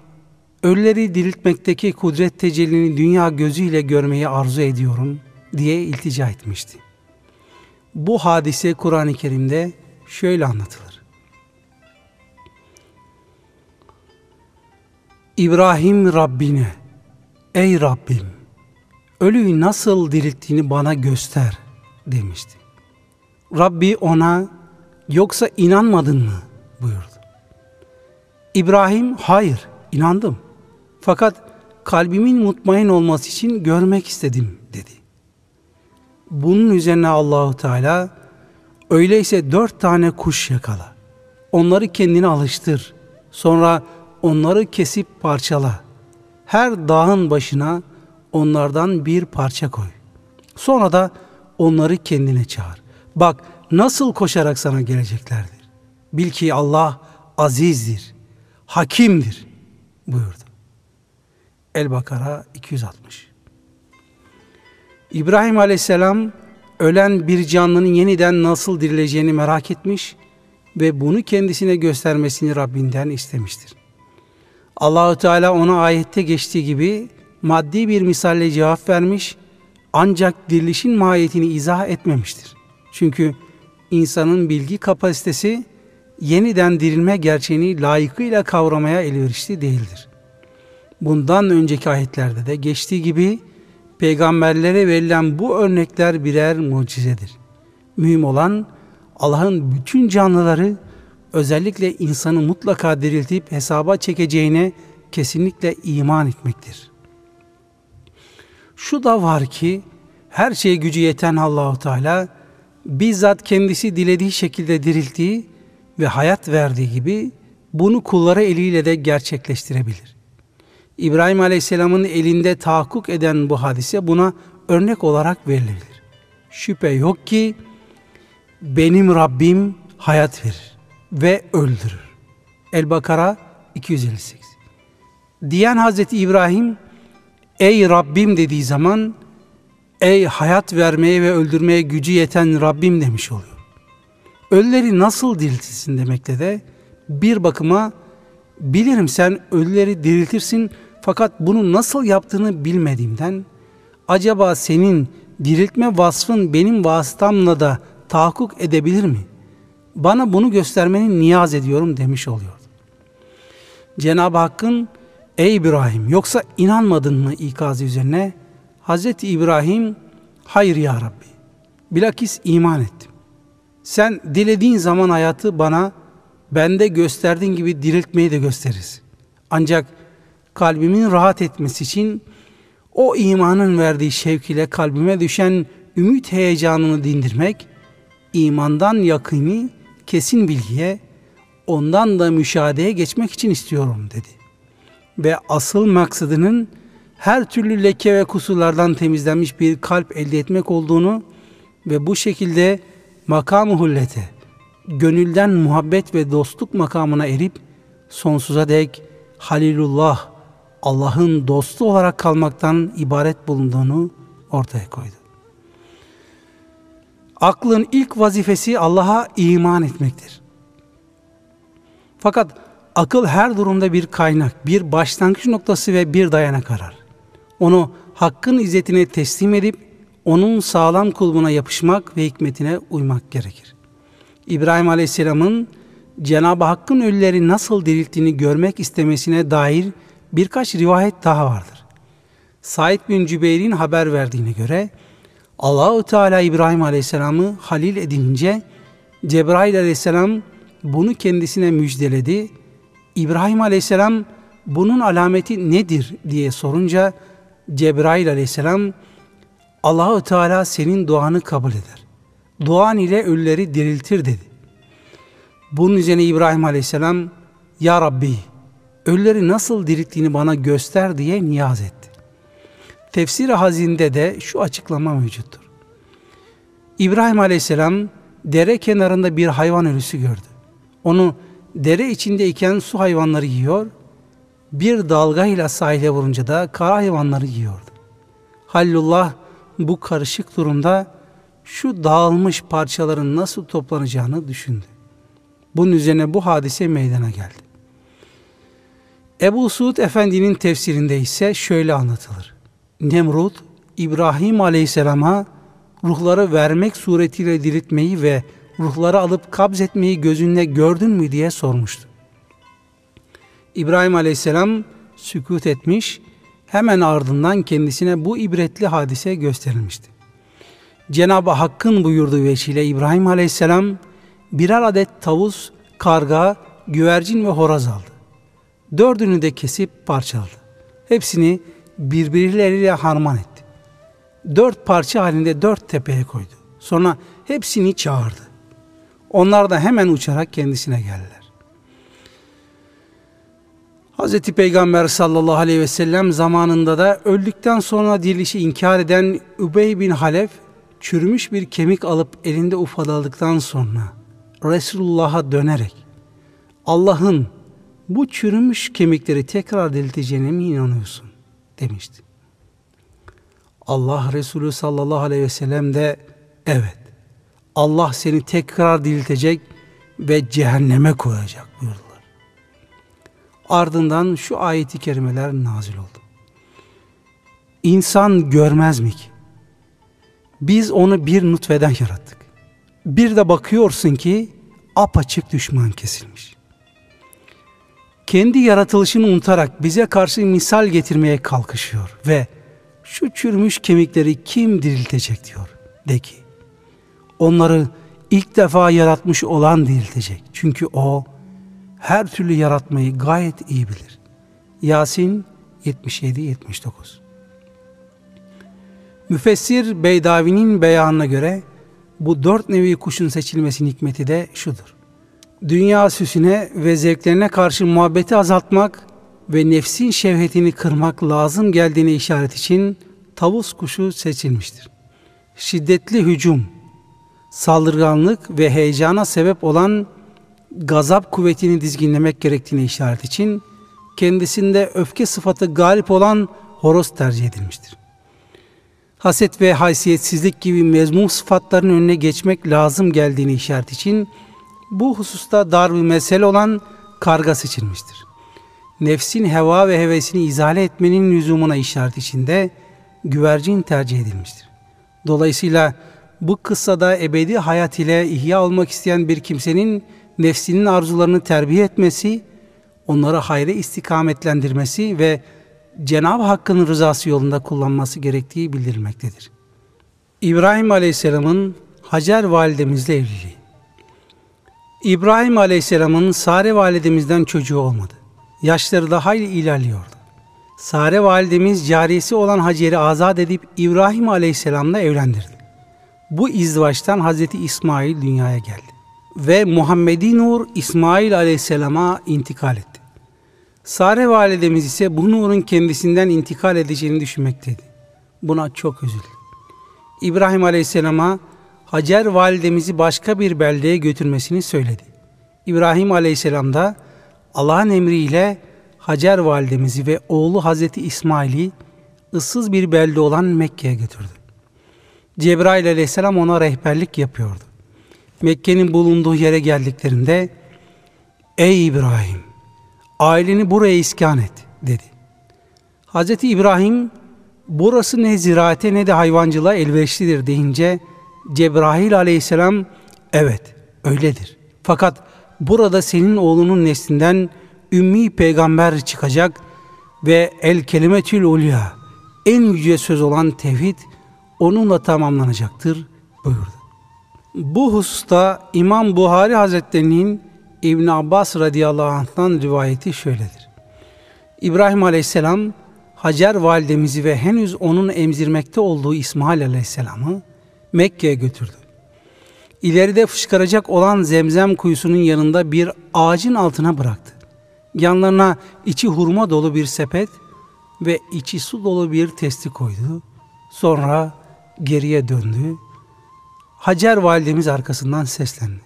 ölüleri diriltmekteki kudret tecellini dünya gözüyle görmeyi arzu ediyorum diye iltica etmişti. Bu hadise Kur'an-ı Kerim'de şöyle anlatılır. İbrahim Rabbine, ey Rabbim, ölüyü nasıl dirilttiğini bana göster demişti. Rabbi ona, yoksa inanmadın mı buyurdu. İbrahim, hayır, inandım. Fakat kalbimin mutmain olması için görmek istedim dedi. Bunun üzerine Allahu Teala öyleyse dört tane kuş yakala. Onları kendine alıştır. Sonra onları kesip parçala. Her dağın başına onlardan bir parça koy. Sonra da onları kendine çağır. Bak nasıl koşarak sana geleceklerdir. Bil ki Allah azizdir, hakimdir buyurdu. El-Bakara 260 İbrahim Aleyhisselam ölen bir canlının yeniden nasıl dirileceğini merak etmiş ve bunu kendisine göstermesini Rabbinden istemiştir. Allahü Teala ona ayette geçtiği gibi maddi bir misalle cevap vermiş ancak dirilişin mahiyetini izah etmemiştir. Çünkü insanın bilgi kapasitesi yeniden dirilme gerçeğini layıkıyla kavramaya elverişli değildir. Bundan önceki ayetlerde de geçtiği gibi peygamberlere verilen bu örnekler birer mucizedir. Mühim olan Allah'ın bütün canlıları özellikle insanı mutlaka diriltip hesaba çekeceğine kesinlikle iman etmektir. Şu da var ki her şeye gücü yeten Allahu Teala bizzat kendisi dilediği şekilde dirilttiği ve hayat verdiği gibi bunu kulları eliyle de gerçekleştirebilir. İbrahim Aleyhisselam'ın elinde tahakkuk eden bu hadise buna örnek olarak verilebilir. Şüphe yok ki benim Rabbim hayat verir ve öldürür. El-Bakara 258 Diyen Hazreti İbrahim ey Rabbim dediği zaman ey hayat vermeye ve öldürmeye gücü yeten Rabbim demiş oluyor. Ölüleri nasıl diriltirsin demekle de bir bakıma bilirim sen ölüleri diriltirsin fakat bunu nasıl yaptığını bilmediğimden acaba senin diriltme vasfın benim vasıtamla da tahakkuk edebilir mi? Bana bunu göstermeni niyaz ediyorum demiş oluyordu. Cenab-ı Hakk'ın ey İbrahim yoksa inanmadın mı ikazı üzerine Hazreti İbrahim hayır ya Rabbi bilakis iman ettim. Sen dilediğin zaman hayatı bana bende gösterdiğin gibi diriltmeyi de gösteririz. Ancak kalbimin rahat etmesi için o imanın verdiği şevk ile kalbime düşen ümit heyecanını dindirmek, imandan yakını kesin bilgiye, ondan da müşahedeye geçmek için istiyorum dedi. Ve asıl maksadının her türlü leke ve kusurlardan temizlenmiş bir kalp elde etmek olduğunu ve bu şekilde makam-ı hullete, gönülden muhabbet ve dostluk makamına erip sonsuza dek Halilullah, Allah'ın dostu olarak kalmaktan ibaret bulunduğunu ortaya koydu. Aklın ilk vazifesi Allah'a iman etmektir. Fakat akıl her durumda bir kaynak, bir başlangıç noktası ve bir dayanak arar. Onu hakkın izzetine teslim edip onun sağlam kulbuna yapışmak ve hikmetine uymak gerekir. İbrahim Aleyhisselam'ın Cenab-ı Hakk'ın ölüleri nasıl dirilttiğini görmek istemesine dair birkaç rivayet daha vardır. Said bin Cübeyr'in haber verdiğine göre Allahu Teala İbrahim Aleyhisselam'ı halil edinince Cebrail Aleyhisselam bunu kendisine müjdeledi. İbrahim Aleyhisselam bunun alameti nedir diye sorunca Cebrail Aleyhisselam Allahu Teala senin duanı kabul eder. Duan ile ölüleri diriltir dedi. Bunun üzerine İbrahim Aleyhisselam Ya Rabbi ölüleri nasıl dirilttiğini bana göster diye niyaz etti. Tefsir-i Hazin'de de şu açıklama mevcuttur. İbrahim Aleyhisselam dere kenarında bir hayvan ölüsü gördü. Onu dere içindeyken su hayvanları yiyor, bir dalgayla sahile vurunca da kara hayvanları yiyordu. Hallullah bu karışık durumda şu dağılmış parçaların nasıl toplanacağını düşündü. Bunun üzerine bu hadise meydana geldi. Ebu Suud Efendi'nin tefsirinde ise şöyle anlatılır. Nemrut, İbrahim Aleyhisselam'a ruhları vermek suretiyle diriltmeyi ve ruhları alıp kabz etmeyi gözünle gördün mü diye sormuştu. İbrahim Aleyhisselam sükut etmiş, hemen ardından kendisine bu ibretli hadise gösterilmişti. Cenab-ı Hakk'ın buyurduğu veçile İbrahim Aleyhisselam birer adet tavus, karga, güvercin ve horoz aldı. Dördünü de kesip parçaladı. Hepsini birbirleriyle harman etti. Dört parça halinde dört tepeye koydu. Sonra hepsini çağırdı. Onlar da hemen uçarak kendisine geldiler. Hz. Peygamber sallallahu aleyhi ve sellem zamanında da öldükten sonra dirilişi inkar eden Übey bin Halef çürümüş bir kemik alıp elinde ufaladıktan sonra Resulullah'a dönerek Allah'ın bu çürümüş kemikleri tekrar dirilteceğine mi inanıyorsun? demişti. Allah Resulü sallallahu aleyhi ve sellem de evet Allah seni tekrar diriltecek ve cehenneme koyacak buyurdular. Ardından şu ayeti kerimeler nazil oldu. İnsan görmez mi ki? Biz onu bir nutfeden yarattık. Bir de bakıyorsun ki apaçık düşman kesilmiş. Kendi yaratılışını unutarak bize karşı misal getirmeye kalkışıyor ve şu çürümüş kemikleri kim diriltecek diyor. De ki onları ilk defa yaratmış olan diriltecek. Çünkü o her türlü yaratmayı gayet iyi bilir. Yasin 77-79 Müfessir Beydavi'nin beyanına göre bu dört nevi kuşun seçilmesinin hikmeti de şudur. Dünya süsüne ve zevklerine karşı muhabbeti azaltmak ve nefsin şevhetini kırmak lazım geldiğine işaret için tavus kuşu seçilmiştir. Şiddetli hücum, saldırganlık ve heyecana sebep olan gazap kuvvetini dizginlemek gerektiğine işaret için kendisinde öfke sıfatı galip olan horoz tercih edilmiştir. Haset ve haysiyetsizlik gibi mezmum sıfatların önüne geçmek lazım geldiğini işaret için bu hususta dar bir mesele olan karga seçilmiştir. Nefsin heva ve hevesini izale etmenin lüzumuna işaret içinde güvercin tercih edilmiştir. Dolayısıyla bu kıssada ebedi hayat ile ihya olmak isteyen bir kimsenin nefsinin arzularını terbiye etmesi, onları hayra istikametlendirmesi ve Cenab-ı Hakk'ın rızası yolunda kullanması gerektiği bildirilmektedir. İbrahim Aleyhisselam'ın Hacer validemizle evliliği. İbrahim Aleyhisselam'ın Sare validemizden çocuğu olmadı. Yaşları da hayli ilerliyordu. Sare validemiz cariyesi olan Hacer'i azat edip İbrahim Aleyhisselam'la evlendirdi. Bu izdivaçtan Hazreti İsmail dünyaya geldi. Ve Muhammedi Nur İsmail Aleyhisselam'a intikal etti. Sare validemiz ise bu nurun kendisinden intikal edeceğini düşünmekteydi. Buna çok üzüldü. İbrahim Aleyhisselam'a Hacer validemizi başka bir beldeye götürmesini söyledi. İbrahim Aleyhisselam da Allah'ın emriyle Hacer validemizi ve oğlu Hazreti İsmail'i ıssız bir belde olan Mekke'ye götürdü. Cebrail aleyhisselam ona rehberlik yapıyordu. Mekke'nin bulunduğu yere geldiklerinde Ey İbrahim aileni buraya iskan et dedi. Hazreti İbrahim burası ne ziraate ne de hayvancılığa elverişlidir deyince Cebrail aleyhisselam evet öyledir. Fakat burada senin oğlunun neslinden ümmi peygamber çıkacak ve el kelimetül ulya en yüce söz olan tevhid onunla tamamlanacaktır buyurdu. Bu hususta İmam Buhari Hazretleri'nin İbn Abbas radıyallahu anh'tan rivayeti şöyledir. İbrahim aleyhisselam Hacer validemizi ve henüz onun emzirmekte olduğu İsmail aleyhisselamı Mekke'ye götürdü. İleride fışkıracak olan zemzem kuyusunun yanında bir ağacın altına bıraktı. Yanlarına içi hurma dolu bir sepet ve içi su dolu bir testi koydu. Sonra geriye döndü. Hacer validemiz arkasından seslendi.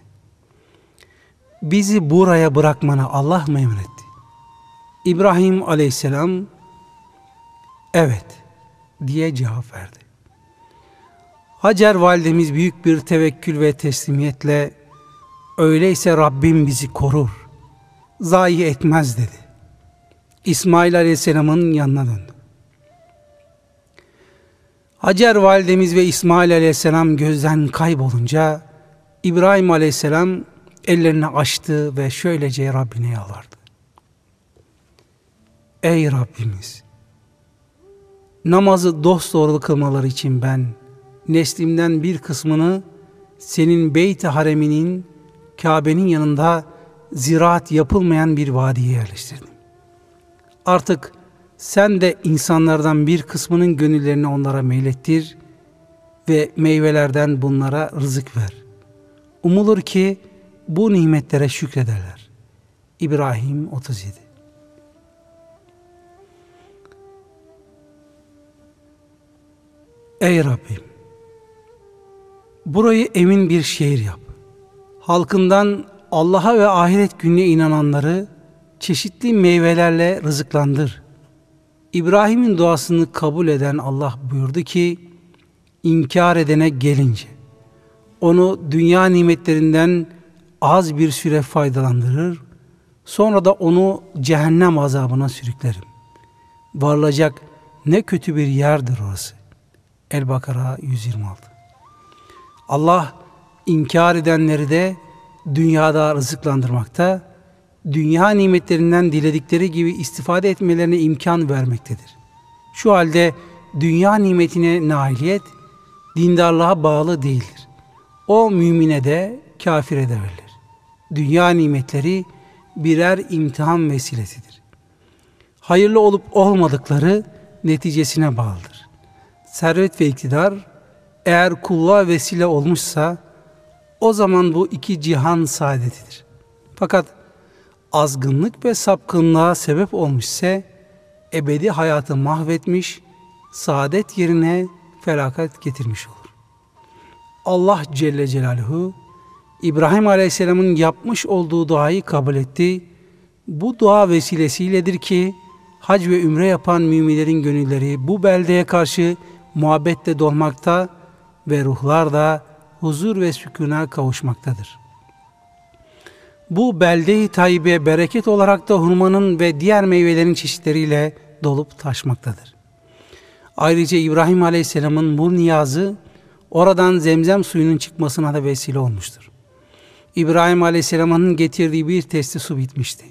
Bizi buraya bırakmana Allah mı emretti? İbrahim aleyhisselam evet diye cevap verdi. Hacer validemiz büyük bir tevekkül ve teslimiyetle öyleyse Rabbim bizi korur, zayi etmez dedi. İsmail aleyhisselamın yanına döndü. Hacer validemiz ve İsmail aleyhisselam gözden kaybolunca İbrahim aleyhisselam ellerini açtı ve şöylece Rabbine yalvardı. Ey Rabbimiz! Namazı dosdoğru kılmaları için ben neslimden bir kısmını senin beyt hareminin Kabe'nin yanında ziraat yapılmayan bir vadiye yerleştirdim. Artık sen de insanlardan bir kısmının gönüllerini onlara meylettir ve meyvelerden bunlara rızık ver. Umulur ki bu nimetlere şükrederler. İbrahim 37 Ey Rabbim! Burayı emin bir şehir yap. Halkından Allah'a ve ahiret gününe inananları çeşitli meyvelerle rızıklandır. İbrahim'in duasını kabul eden Allah buyurdu ki, inkar edene gelince, onu dünya nimetlerinden az bir süre faydalandırır, sonra da onu cehennem azabına sürüklerim. Varılacak ne kötü bir yerdir orası. El-Bakara 126 Allah inkar edenleri de dünyada rızıklandırmakta, dünya nimetlerinden diledikleri gibi istifade etmelerine imkan vermektedir. Şu halde dünya nimetine nailiyet dindarlığa bağlı değildir. O mümine de kafire de verilir. Dünya nimetleri birer imtihan vesilesidir. Hayırlı olup olmadıkları neticesine bağlıdır. Servet ve iktidar eğer kulluğa vesile olmuşsa o zaman bu iki cihan saadetidir. Fakat azgınlık ve sapkınlığa sebep olmuş ise ebedi hayatı mahvetmiş, saadet yerine felaket getirmiş olur. Allah Celle Celaluhu İbrahim Aleyhisselam'ın yapmış olduğu duayı kabul etti. Bu dua vesilesiyledir ki hac ve ümre yapan müminlerin gönülleri bu beldeye karşı muhabbetle dolmakta ve ruhlar da huzur ve sükuna kavuşmaktadır. Bu belde-i tayyibe bereket olarak da hurmanın ve diğer meyvelerin çeşitleriyle dolup taşmaktadır. Ayrıca İbrahim Aleyhisselam'ın bu niyazı oradan zemzem suyunun çıkmasına da vesile olmuştur. İbrahim Aleyhisselam'ın getirdiği bir testi su bitmişti.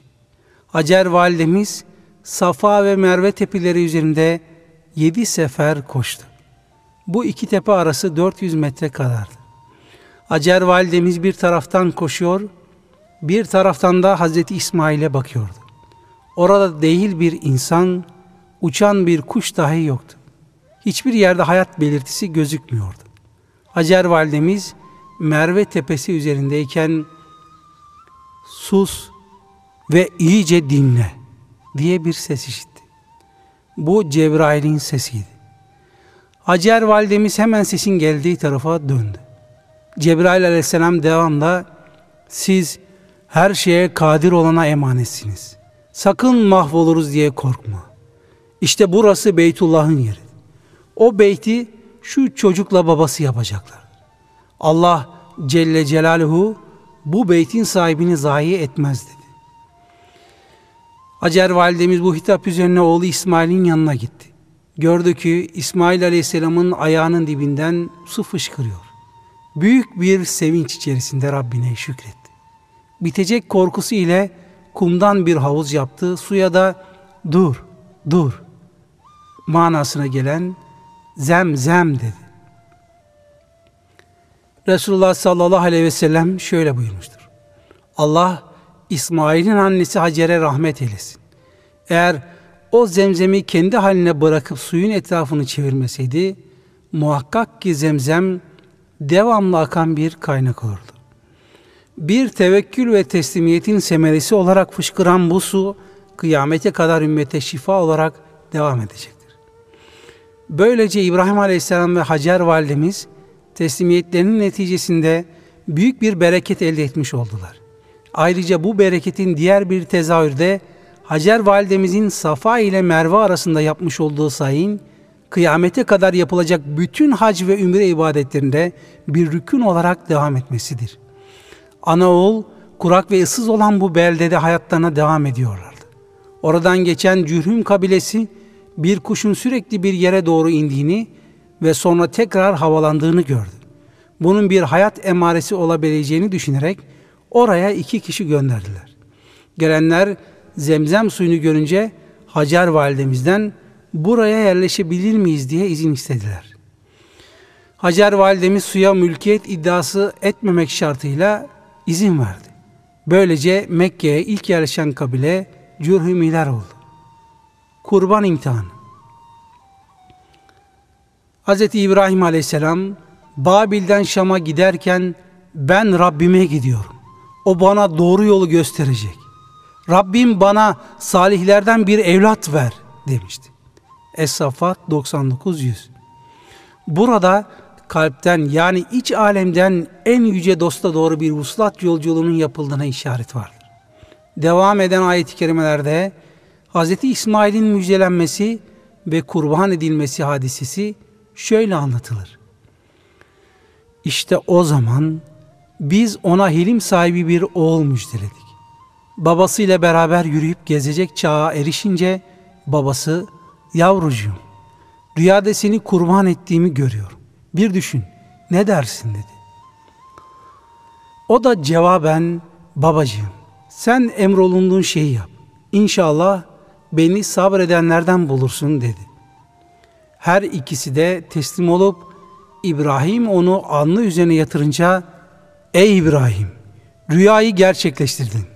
Hacer validemiz Safa ve Merve tepeleri üzerinde yedi sefer koştu. Bu iki tepe arası 400 metre kadardı. Hacer validemiz bir taraftan koşuyor, bir taraftan da Hazreti İsmail'e bakıyordu. Orada değil bir insan, uçan bir kuş dahi yoktu. Hiçbir yerde hayat belirtisi gözükmüyordu. Hacer validemiz Merve tepesi üzerindeyken sus ve iyice dinle diye bir ses işitti. Bu Cebrail'in sesiydi. Hacer validemiz hemen sesin geldiği tarafa döndü. Cebrail aleyhisselam devamla siz her şeye kadir olana emanetsiniz. Sakın mahvoluruz diye korkma. İşte burası Beytullah'ın yeri. O beyti şu çocukla babası yapacaklar. Allah Celle Celaluhu bu beytin sahibini zayi etmez dedi. Hacer validemiz bu hitap üzerine oğlu İsmail'in yanına gitti. Gördü ki İsmail Aleyhisselam'ın ayağının dibinden su fışkırıyor. Büyük bir sevinç içerisinde Rabbine şükretti. Bitecek korkusu ile kumdan bir havuz yaptı. Suya da dur, dur manasına gelen zem zem dedi. Resulullah sallallahu aleyhi ve sellem şöyle buyurmuştur. Allah İsmail'in annesi Hacer'e rahmet eylesin. Eğer o zemzemi kendi haline bırakıp suyun etrafını çevirmeseydi muhakkak ki zemzem devamlı akan bir kaynak olurdu. Bir tevekkül ve teslimiyetin semeresi olarak fışkıran bu su kıyamete kadar ümmete şifa olarak devam edecektir. Böylece İbrahim Aleyhisselam ve Hacer validemiz teslimiyetlerinin neticesinde büyük bir bereket elde etmiş oldular. Ayrıca bu bereketin diğer bir tezahürde Hacer validemizin Safa ile Merve arasında yapmış olduğu sayın, kıyamete kadar yapılacak bütün hac ve ümre ibadetlerinde bir rükün olarak devam etmesidir. Ana oğul, kurak ve ıssız olan bu beldede hayatlarına devam ediyorlardı. Oradan geçen Cürhüm kabilesi, bir kuşun sürekli bir yere doğru indiğini ve sonra tekrar havalandığını gördü. Bunun bir hayat emaresi olabileceğini düşünerek oraya iki kişi gönderdiler. Gelenler zemzem suyunu görünce Hacer validemizden buraya yerleşebilir miyiz diye izin istediler. Hacer validemiz suya mülkiyet iddiası etmemek şartıyla izin verdi. Böylece Mekke'ye ilk yerleşen kabile Cürhümiler oldu. Kurban imtihanı Hz. İbrahim aleyhisselam Babil'den Şam'a giderken ben Rabbime gidiyorum. O bana doğru yolu gösterecek. Rabbim bana salihlerden bir evlat ver demişti. Es-Saffat 99-100 Burada kalpten yani iç alemden en yüce dosta doğru bir vuslat yolculuğunun yapıldığına işaret vardır. Devam eden ayet-i kerimelerde Hz. İsmail'in müjdelenmesi ve kurban edilmesi hadisesi şöyle anlatılır. İşte o zaman biz ona hilim sahibi bir oğul müjdeledik. Babasıyla beraber yürüyüp gezecek çağa erişince babası yavrucuğum rüyada seni kurban ettiğimi görüyorum. Bir düşün ne dersin dedi. O da cevaben babacığım sen emrolunduğun şeyi yap. İnşallah beni sabredenlerden bulursun dedi. Her ikisi de teslim olup İbrahim onu alnı üzerine yatırınca Ey İbrahim rüyayı gerçekleştirdin.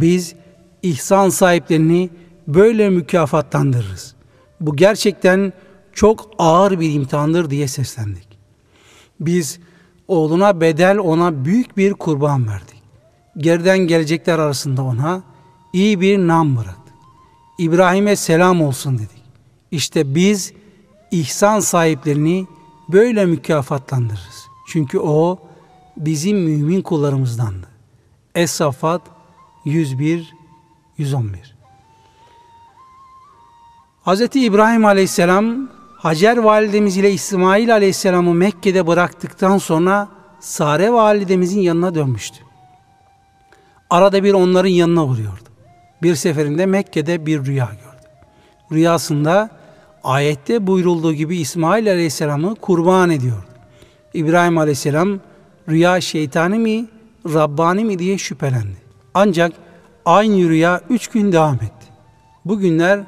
Biz ihsan sahiplerini böyle mükafatlandırırız. Bu gerçekten çok ağır bir imtihandır diye seslendik. Biz oğluna bedel ona büyük bir kurban verdik. Geriden gelecekler arasında ona iyi bir nam bıraktık. İbrahim'e selam olsun dedik. İşte biz ihsan sahiplerini böyle mükafatlandırırız. Çünkü o bizim mümin kullarımızdandı. Es-Saffat 101 111 Hz. İbrahim Aleyhisselam Hacer validemiz ile İsmail Aleyhisselam'ı Mekke'de bıraktıktan sonra Sare validemizin yanına dönmüştü. Arada bir onların yanına vuruyordu. Bir seferinde Mekke'de bir rüya gördü. Rüyasında ayette buyurulduğu gibi İsmail Aleyhisselam'ı kurban ediyordu. İbrahim Aleyhisselam rüya şeytani mi, Rabbani mi diye şüphelendi. Ancak aynı rüya üç gün devam etti. Bu günler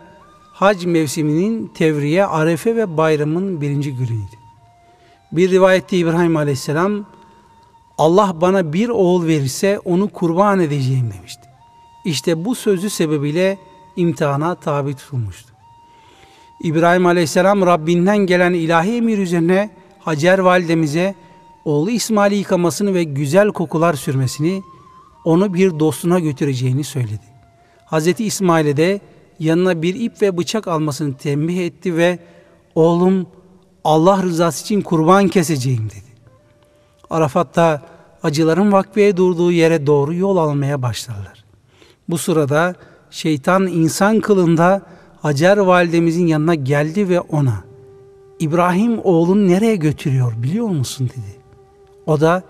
hac mevsiminin tevriye, arefe ve bayramın birinci günüydü. Bir rivayette İbrahim Aleyhisselam Allah bana bir oğul verirse onu kurban edeceğim demişti. İşte bu sözü sebebiyle imtihana tabi tutulmuştu. İbrahim Aleyhisselam Rabbinden gelen ilahi emir üzerine Hacer validemize oğlu İsmail'i yıkamasını ve güzel kokular sürmesini, onu bir dostuna götüreceğini söyledi. Hazreti İsmail'e de yanına bir ip ve bıçak almasını tembih etti ve oğlum Allah rızası için kurban keseceğim dedi. Arafat'ta acıların vakfeye durduğu yere doğru yol almaya başlarlar. Bu sırada şeytan insan kılında Hacer validemizin yanına geldi ve ona İbrahim oğlunu nereye götürüyor biliyor musun dedi. O da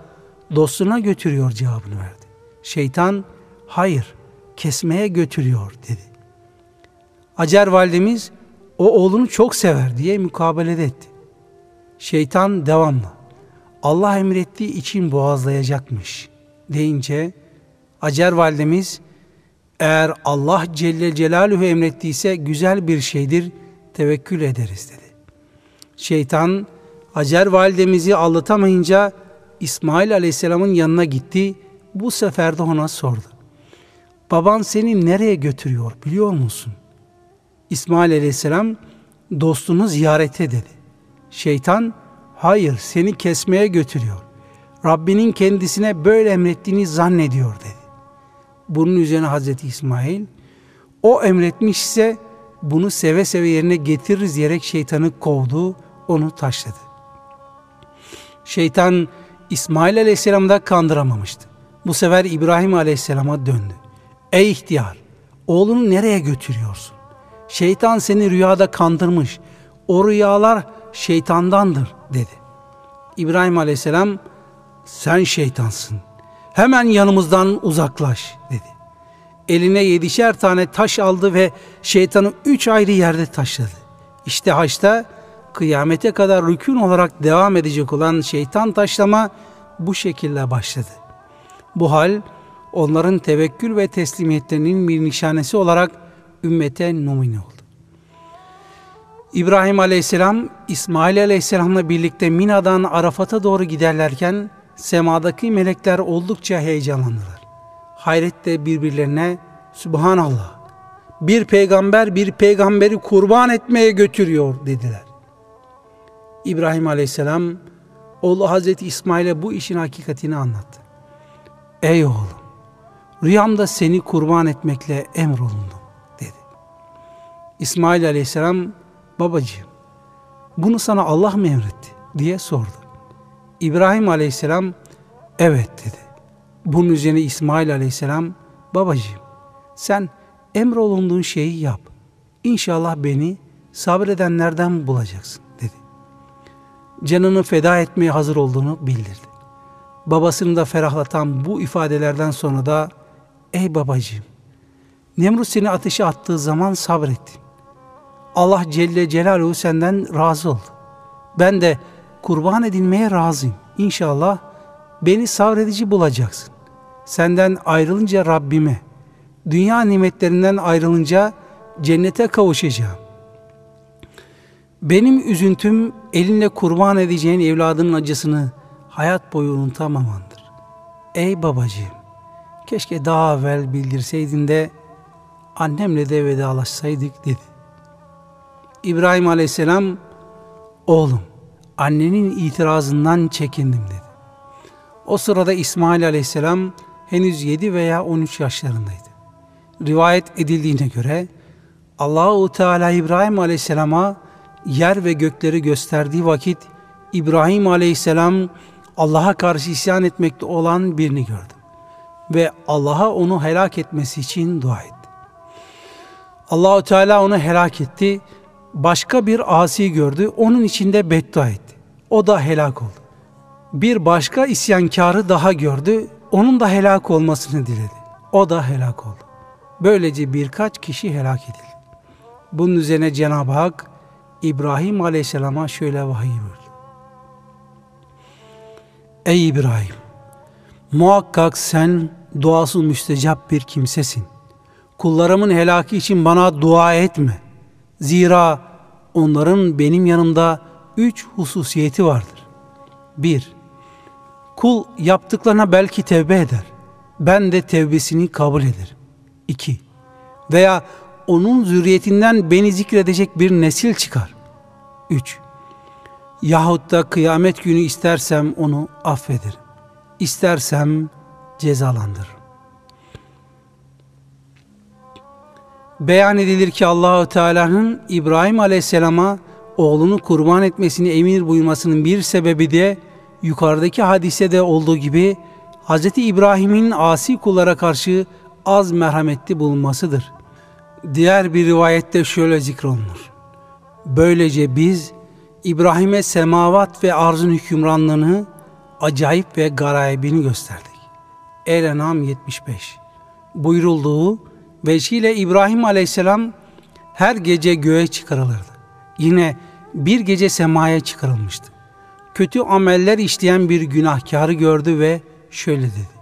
dostuna götürüyor cevabını verdi. Şeytan hayır kesmeye götürüyor dedi. Hacer validemiz o oğlunu çok sever diye mukabele etti. Şeytan devamlı Allah emrettiği için boğazlayacakmış deyince Hacer validemiz eğer Allah Celle Celaluhu emrettiyse güzel bir şeydir, tevekkül ederiz dedi. Şeytan Hacer validemizi aldatamayınca İsmail Aleyhisselam'ın yanına gitti. Bu sefer de ona sordu. Baban seni nereye götürüyor biliyor musun? İsmail Aleyhisselam dostunu ziyarete dedi. Şeytan hayır seni kesmeye götürüyor. Rabbinin kendisine böyle emrettiğini zannediyor dedi. Bunun üzerine Hazreti İsmail o emretmişse bunu seve seve yerine getiririz diyerek şeytanı kovdu, onu taşladı. Şeytan İsmail Aleyhisselam'ı da kandıramamıştı. Bu sefer İbrahim Aleyhisselam'a döndü. Ey ihtiyar, oğlunu nereye götürüyorsun? Şeytan seni rüyada kandırmış. O rüyalar şeytandandır dedi. İbrahim Aleyhisselam sen şeytansın. Hemen yanımızdan uzaklaş dedi. Eline yedişer tane taş aldı ve şeytanı üç ayrı yerde taşladı. İşte haçta kıyamete kadar rükün olarak devam edecek olan şeytan taşlama bu şekilde başladı. Bu hal onların tevekkül ve teslimiyetlerinin bir nişanesi olarak ümmete numune oldu. İbrahim Aleyhisselam, İsmail Aleyhisselam'la birlikte Mina'dan Arafat'a doğru giderlerken semadaki melekler oldukça heyecanlandılar. Hayretle birbirlerine Subhanallah bir peygamber bir peygamberi kurban etmeye götürüyor dediler. İbrahim Aleyhisselam oğlu Hazreti İsmail'e bu işin hakikatini anlattı. Ey oğlum rüyamda seni kurban etmekle emrolundum dedi. İsmail Aleyhisselam babacığım bunu sana Allah mı emretti diye sordu. İbrahim Aleyhisselam evet dedi. Bunun üzerine İsmail Aleyhisselam babacığım sen emrolunduğun şeyi yap. İnşallah beni sabredenlerden bulacaksın dedi. Canını feda etmeye hazır olduğunu bildirdi. Babasını da ferahlatan bu ifadelerden sonra da ey babacığım Nemrut seni ateşe attığı zaman sabrettin. Allah Celle Celaluhu senden razı oldu. Ben de kurban edilmeye razıyım. İnşallah beni sabredici bulacaksın. Senden ayrılınca Rabbime, dünya nimetlerinden ayrılınca cennete kavuşacağım. Benim üzüntüm elinle kurban edeceğin evladının acısını hayat boyu unutamamandır. Ey babacığım, keşke daha evvel bildirseydin de annemle de vedalaşsaydık dedi. İbrahim aleyhisselam, oğlum annenin itirazından çekindim dedi. O sırada İsmail aleyhisselam henüz 7 veya 13 yaşlarındaydı. Rivayet edildiğine göre Allahu Teala İbrahim aleyhisselama yer ve gökleri gösterdiği vakit İbrahim aleyhisselam Allah'a karşı isyan etmekte olan birini gördü. Ve Allah'a onu helak etmesi için dua etti. Allahu Teala onu helak etti. Başka bir asi gördü. Onun içinde beddua etti. O da helak oldu. Bir başka isyankarı daha gördü. Onun da helak olmasını diledi. O da helak oldu. Böylece birkaç kişi helak edildi. Bunun üzerine Cenab-ı Hak İbrahim Aleyhisselam'a şöyle vahiy verdi. Ey İbrahim! Muhakkak sen duasız müstecap bir kimsesin. Kullarımın helaki için bana dua etme. Zira onların benim yanımda üç hususiyeti vardır. Bir, kul yaptıklarına belki tevbe eder. Ben de tevbesini kabul ederim. İki, veya onun zürriyetinden beni zikredecek bir nesil çıkar. Üç, yahut da kıyamet günü istersem onu affederim. İstersem cezalandırırım. Beyan edilir ki Allahu Teala'nın İbrahim Aleyhisselam'a oğlunu kurban etmesini emir buyurmasının bir sebebi de yukarıdaki hadisede olduğu gibi Hz. İbrahim'in asi kullara karşı az merhametli bulunmasıdır. Diğer bir rivayette şöyle zikrolunur. Böylece biz İbrahim'e semavat ve arzın hükümranlığını acayip ve garayibini gösterdik. El-Enam 75 Buyurulduğu veçiyle İbrahim aleyhisselam her gece göğe çıkarılırdı. Yine bir gece semaya çıkarılmıştı. Kötü ameller işleyen bir günahkarı gördü ve şöyle dedi.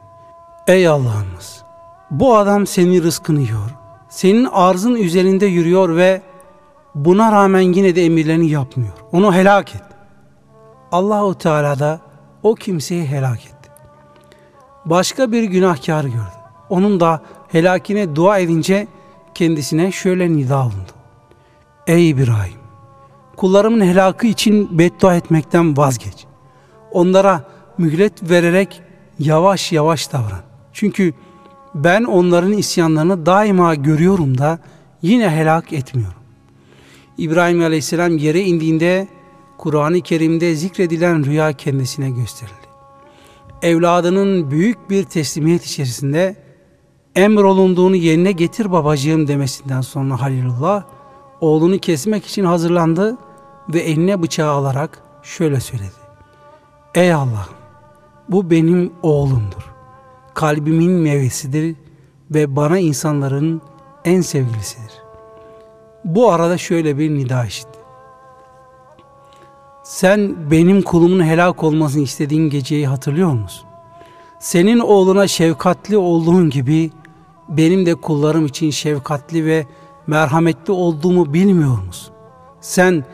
Ey Allah'ımız! Bu adam senin rızkını yiyor. Senin arzın üzerinde yürüyor ve buna rağmen yine de emirlerini yapmıyor. Onu helak et. Allahu Teala da o kimseyi helak etti. Başka bir günahkar gördü. Onun da helakine dua edince kendisine şöyle nida olundu. Ey İbrahim! Kullarımın helakı için beddua etmekten vazgeç. Onlara mühlet vererek yavaş yavaş davran. Çünkü ben onların isyanlarını daima görüyorum da yine helak etmiyorum. İbrahim Aleyhisselam yere indiğinde Kur'an-ı Kerim'de zikredilen rüya kendisine gösterildi. Evladının büyük bir teslimiyet içerisinde emrolunduğunu yerine getir babacığım demesinden sonra Halilullah oğlunu kesmek için hazırlandı ve eline bıçağı alarak şöyle söyledi. Ey Allah, bu benim oğlumdur. Kalbimin meyvesidir ve bana insanların en sevgilisidir. Bu arada şöyle bir nida işitti. Sen benim kulumun helak olmasını istediğin geceyi hatırlıyor musun? Senin oğluna şefkatli olduğun gibi benim de kullarım için şefkatli ve merhametli olduğumu bilmiyor musun? Sen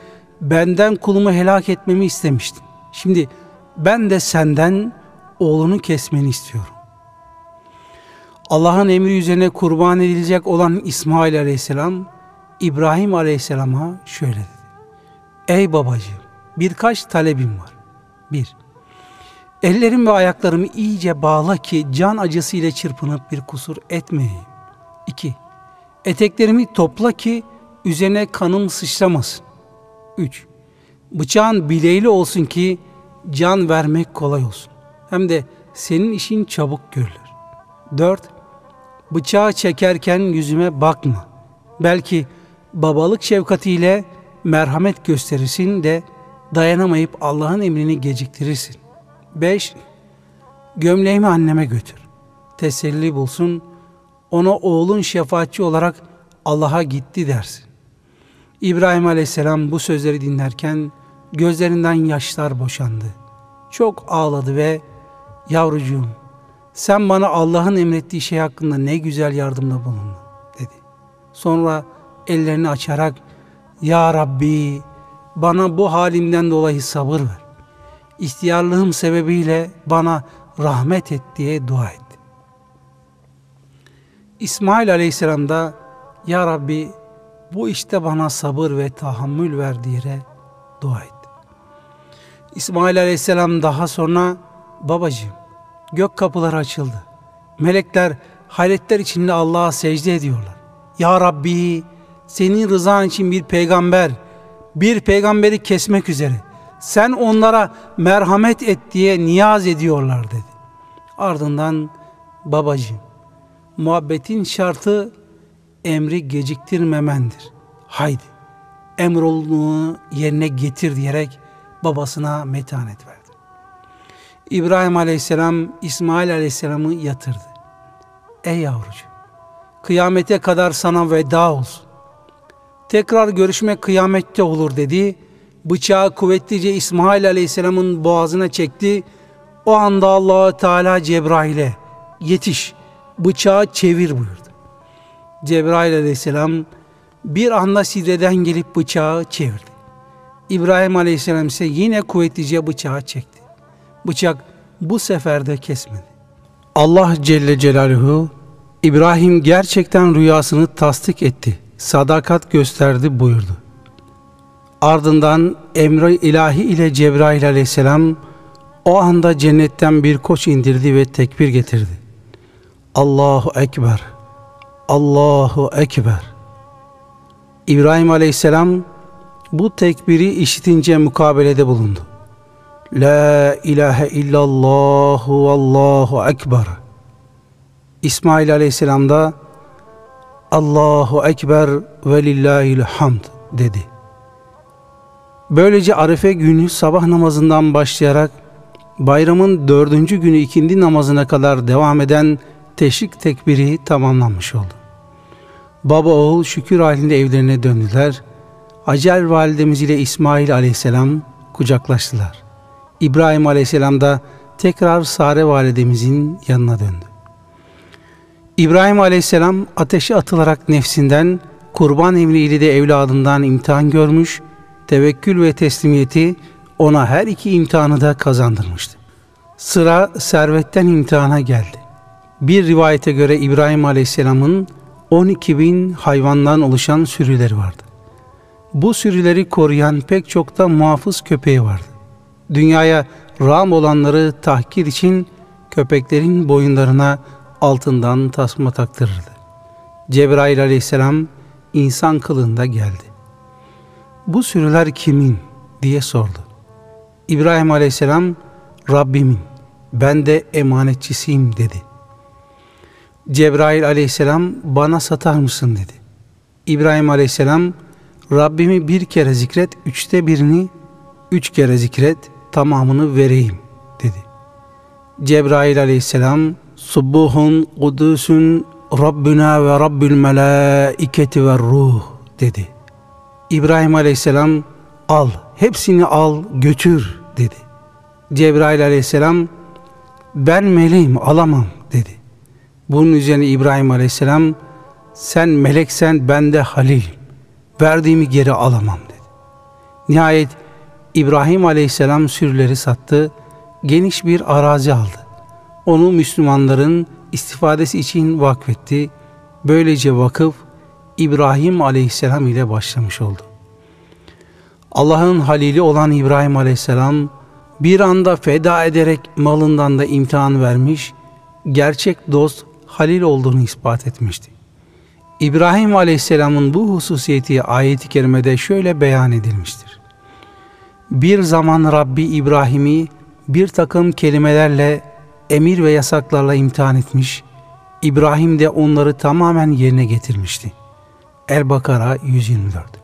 benden kulumu helak etmemi istemiştin. Şimdi ben de senden oğlunu kesmeni istiyorum. Allah'ın emri üzerine kurban edilecek olan İsmail aleyhisselam İbrahim aleyhisselama şöyle dedi. Ey babacığım birkaç talebim var. Bir, ellerim ve ayaklarımı iyice bağla ki can acısı ile çırpınıp bir kusur etmeyeyim. İki, eteklerimi topla ki üzerine kanım sıçramasın. Üç, bıçağın bileğli olsun ki can vermek kolay olsun. Hem de senin işin çabuk görülür. Dört, bıçağı çekerken yüzüme bakma. Belki babalık şefkatiyle merhamet gösterirsin de dayanamayıp Allah'ın emrini geciktirirsin. 5. Gömleğimi anneme götür. Teselli bulsun. Ona oğlun şefaatçi olarak Allah'a gitti dersin. İbrahim Aleyhisselam bu sözleri dinlerken gözlerinden yaşlar boşandı. Çok ağladı ve yavrucuğum sen bana Allah'ın emrettiği şey hakkında ne güzel yardımda bulundun dedi. Sonra ellerini açarak Ya Rabbi bana bu halimden dolayı sabır ver. İhtiyarlığım sebebiyle bana rahmet et diye dua etti. İsmail Aleyhisselam da Ya Rabbi bu işte bana sabır ve tahammül ver diye dua etti. İsmail Aleyhisselam daha sonra babacığım gök kapıları açıldı. Melekler hayretler içinde Allah'a secde ediyorlar. Ya Rabbi senin rızan için bir peygamber, bir peygamberi kesmek üzere. Sen onlara merhamet et diye niyaz ediyorlar dedi. Ardından babacığım muhabbetin şartı emri geciktirmemendir. Haydi emrolunu yerine getir diyerek babasına metanet verdi. İbrahim aleyhisselam İsmail aleyhisselamı yatırdı. Ey yavrucu kıyamete kadar sana veda olsun. Tekrar görüşme kıyamette olur dedi. Bıçağı kuvvetlice İsmail aleyhisselamın boğazına çekti. O anda allah Teala Cebrail'e yetiş bıçağı çevir buyurdu. Cebrail aleyhisselam bir anda sidreden gelip bıçağı çevirdi. İbrahim aleyhisselam ise yine kuvvetlice bıçağı çekti. Bıçak bu sefer de kesmedi. Allah Celle Celaluhu İbrahim gerçekten rüyasını tasdik etti. Sadakat gösterdi buyurdu. Ardından emri ilahi ile Cebrail aleyhisselam o anda cennetten bir koç indirdi ve tekbir getirdi. Allahu Ekber, Allahu Ekber. İbrahim aleyhisselam bu tekbiri işitince mukabelede bulundu. La ilahe illallah Allahu ekber. İsmail aleyhisselam da Allahu ekber ve lillahil hamd dedi. Böylece Arife günü sabah namazından başlayarak bayramın dördüncü günü ikindi namazına kadar devam eden teşrik tekbiri tamamlanmış oldu. Baba oğul şükür halinde evlerine döndüler. Hacer validemiz ile İsmail aleyhisselam kucaklaştılar. İbrahim aleyhisselam da tekrar Sare validemizin yanına döndü. İbrahim aleyhisselam ateşe atılarak nefsinden, kurban emriyle de evladından imtihan görmüş, tevekkül ve teslimiyeti ona her iki imtihanı da kazandırmıştı. Sıra servetten imtihana geldi. Bir rivayete göre İbrahim Aleyhisselam'ın 12 bin hayvandan oluşan sürüleri vardı. Bu sürüleri koruyan pek çok da muhafız köpeği vardı. Dünyaya ram olanları tahkir için köpeklerin boyunlarına altından tasma taktırırdı. Cebrail aleyhisselam insan kılığında geldi. Bu sürüler kimin diye sordu. İbrahim aleyhisselam Rabbimin ben de emanetçisiyim dedi. Cebrail aleyhisselam bana satar mısın dedi. İbrahim aleyhisselam Rabbimi bir kere zikret, üçte birini, üç kere zikret, tamamını vereyim dedi. Cebrail aleyhisselam Subbuhun kudusun Rabbuna ve Rabbül melaiketi ve ruh dedi. İbrahim aleyhisselam al, hepsini al, götür dedi. Cebrail aleyhisselam ben meleğim alamam dedi. Bunun üzerine İbrahim aleyhisselam sen meleksen ben de halil verdiğimi geri alamam dedi. Nihayet İbrahim aleyhisselam sürüleri sattı, geniş bir arazi aldı. Onu Müslümanların istifadesi için vakfetti. Böylece vakıf İbrahim aleyhisselam ile başlamış oldu. Allah'ın halili olan İbrahim aleyhisselam bir anda feda ederek malından da imtihan vermiş, gerçek dost halil olduğunu ispat etmişti. İbrahim aleyhisselamın bu hususiyeti ayet-i kerimede şöyle beyan edilmiştir. Bir zaman Rabbi İbrahim'i bir takım kelimelerle, emir ve yasaklarla imtihan etmiş, İbrahim de onları tamamen yerine getirmişti. El-Bakara 124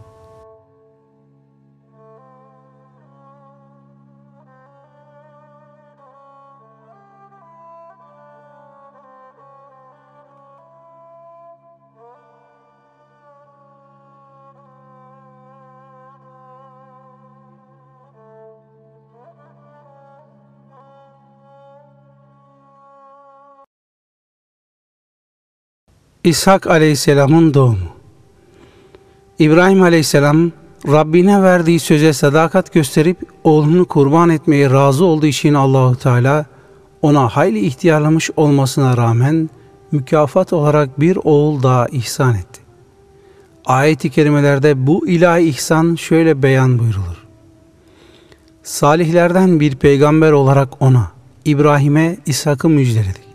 İshak aleyhisselamın doğumu İbrahim aleyhisselam Rabbine verdiği söze sadakat gösterip oğlunu kurban etmeye razı olduğu için Allahu Teala ona hayli ihtiyarlamış olmasına rağmen mükafat olarak bir oğul daha ihsan etti. Ayet-i kerimelerde bu ilahi ihsan şöyle beyan buyrulur. Salihlerden bir peygamber olarak ona, İbrahim'e İshak'ı müjdeledik.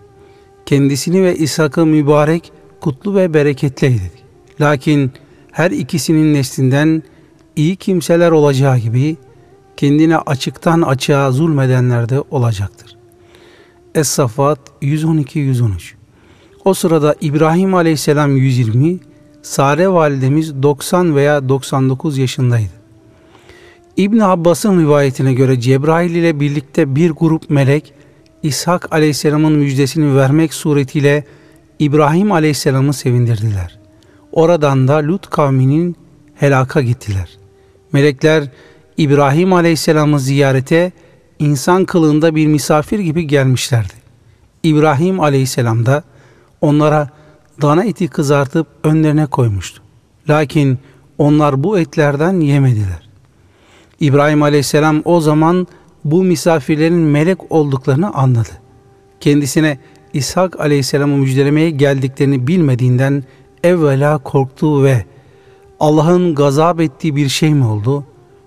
Kendisini ve İshak'ı mübarek kutlu ve bereketliydi. Lakin her ikisinin neslinden iyi kimseler olacağı gibi kendine açıktan açığa zulmedenler de olacaktır. Es-Safat 112-113 O sırada İbrahim aleyhisselam 120, Sare validemiz 90 veya 99 yaşındaydı. İbn Abbas'ın rivayetine göre Cebrail ile birlikte bir grup melek İshak aleyhisselamın müjdesini vermek suretiyle İbrahim Aleyhisselam'ı sevindirdiler. Oradan da Lut kavminin helaka gittiler. Melekler İbrahim Aleyhisselam'ı ziyarete insan kılığında bir misafir gibi gelmişlerdi. İbrahim Aleyhisselam da onlara dana eti kızartıp önlerine koymuştu. Lakin onlar bu etlerden yemediler. İbrahim Aleyhisselam o zaman bu misafirlerin melek olduklarını anladı. Kendisine İshak Aleyhisselam'ı müjdelemeye geldiklerini bilmediğinden evvela korktu ve Allah'ın gazap ettiği bir şey mi oldu?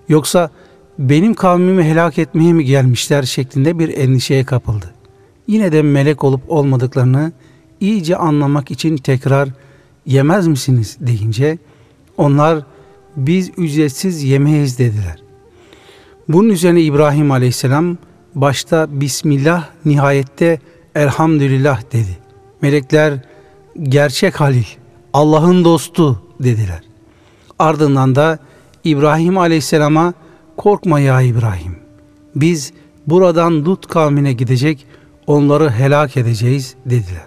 Yoksa benim kavmimi helak etmeye mi gelmişler şeklinde bir endişeye kapıldı. Yine de melek olup olmadıklarını iyice anlamak için tekrar yemez misiniz deyince onlar biz ücretsiz yemeyiz dediler. Bunun üzerine İbrahim aleyhisselam başta Bismillah nihayette elhamdülillah dedi. Melekler gerçek halil, Allah'ın dostu dediler. Ardından da İbrahim aleyhisselama korkma ya İbrahim. Biz buradan Lut kavmine gidecek, onları helak edeceğiz dediler.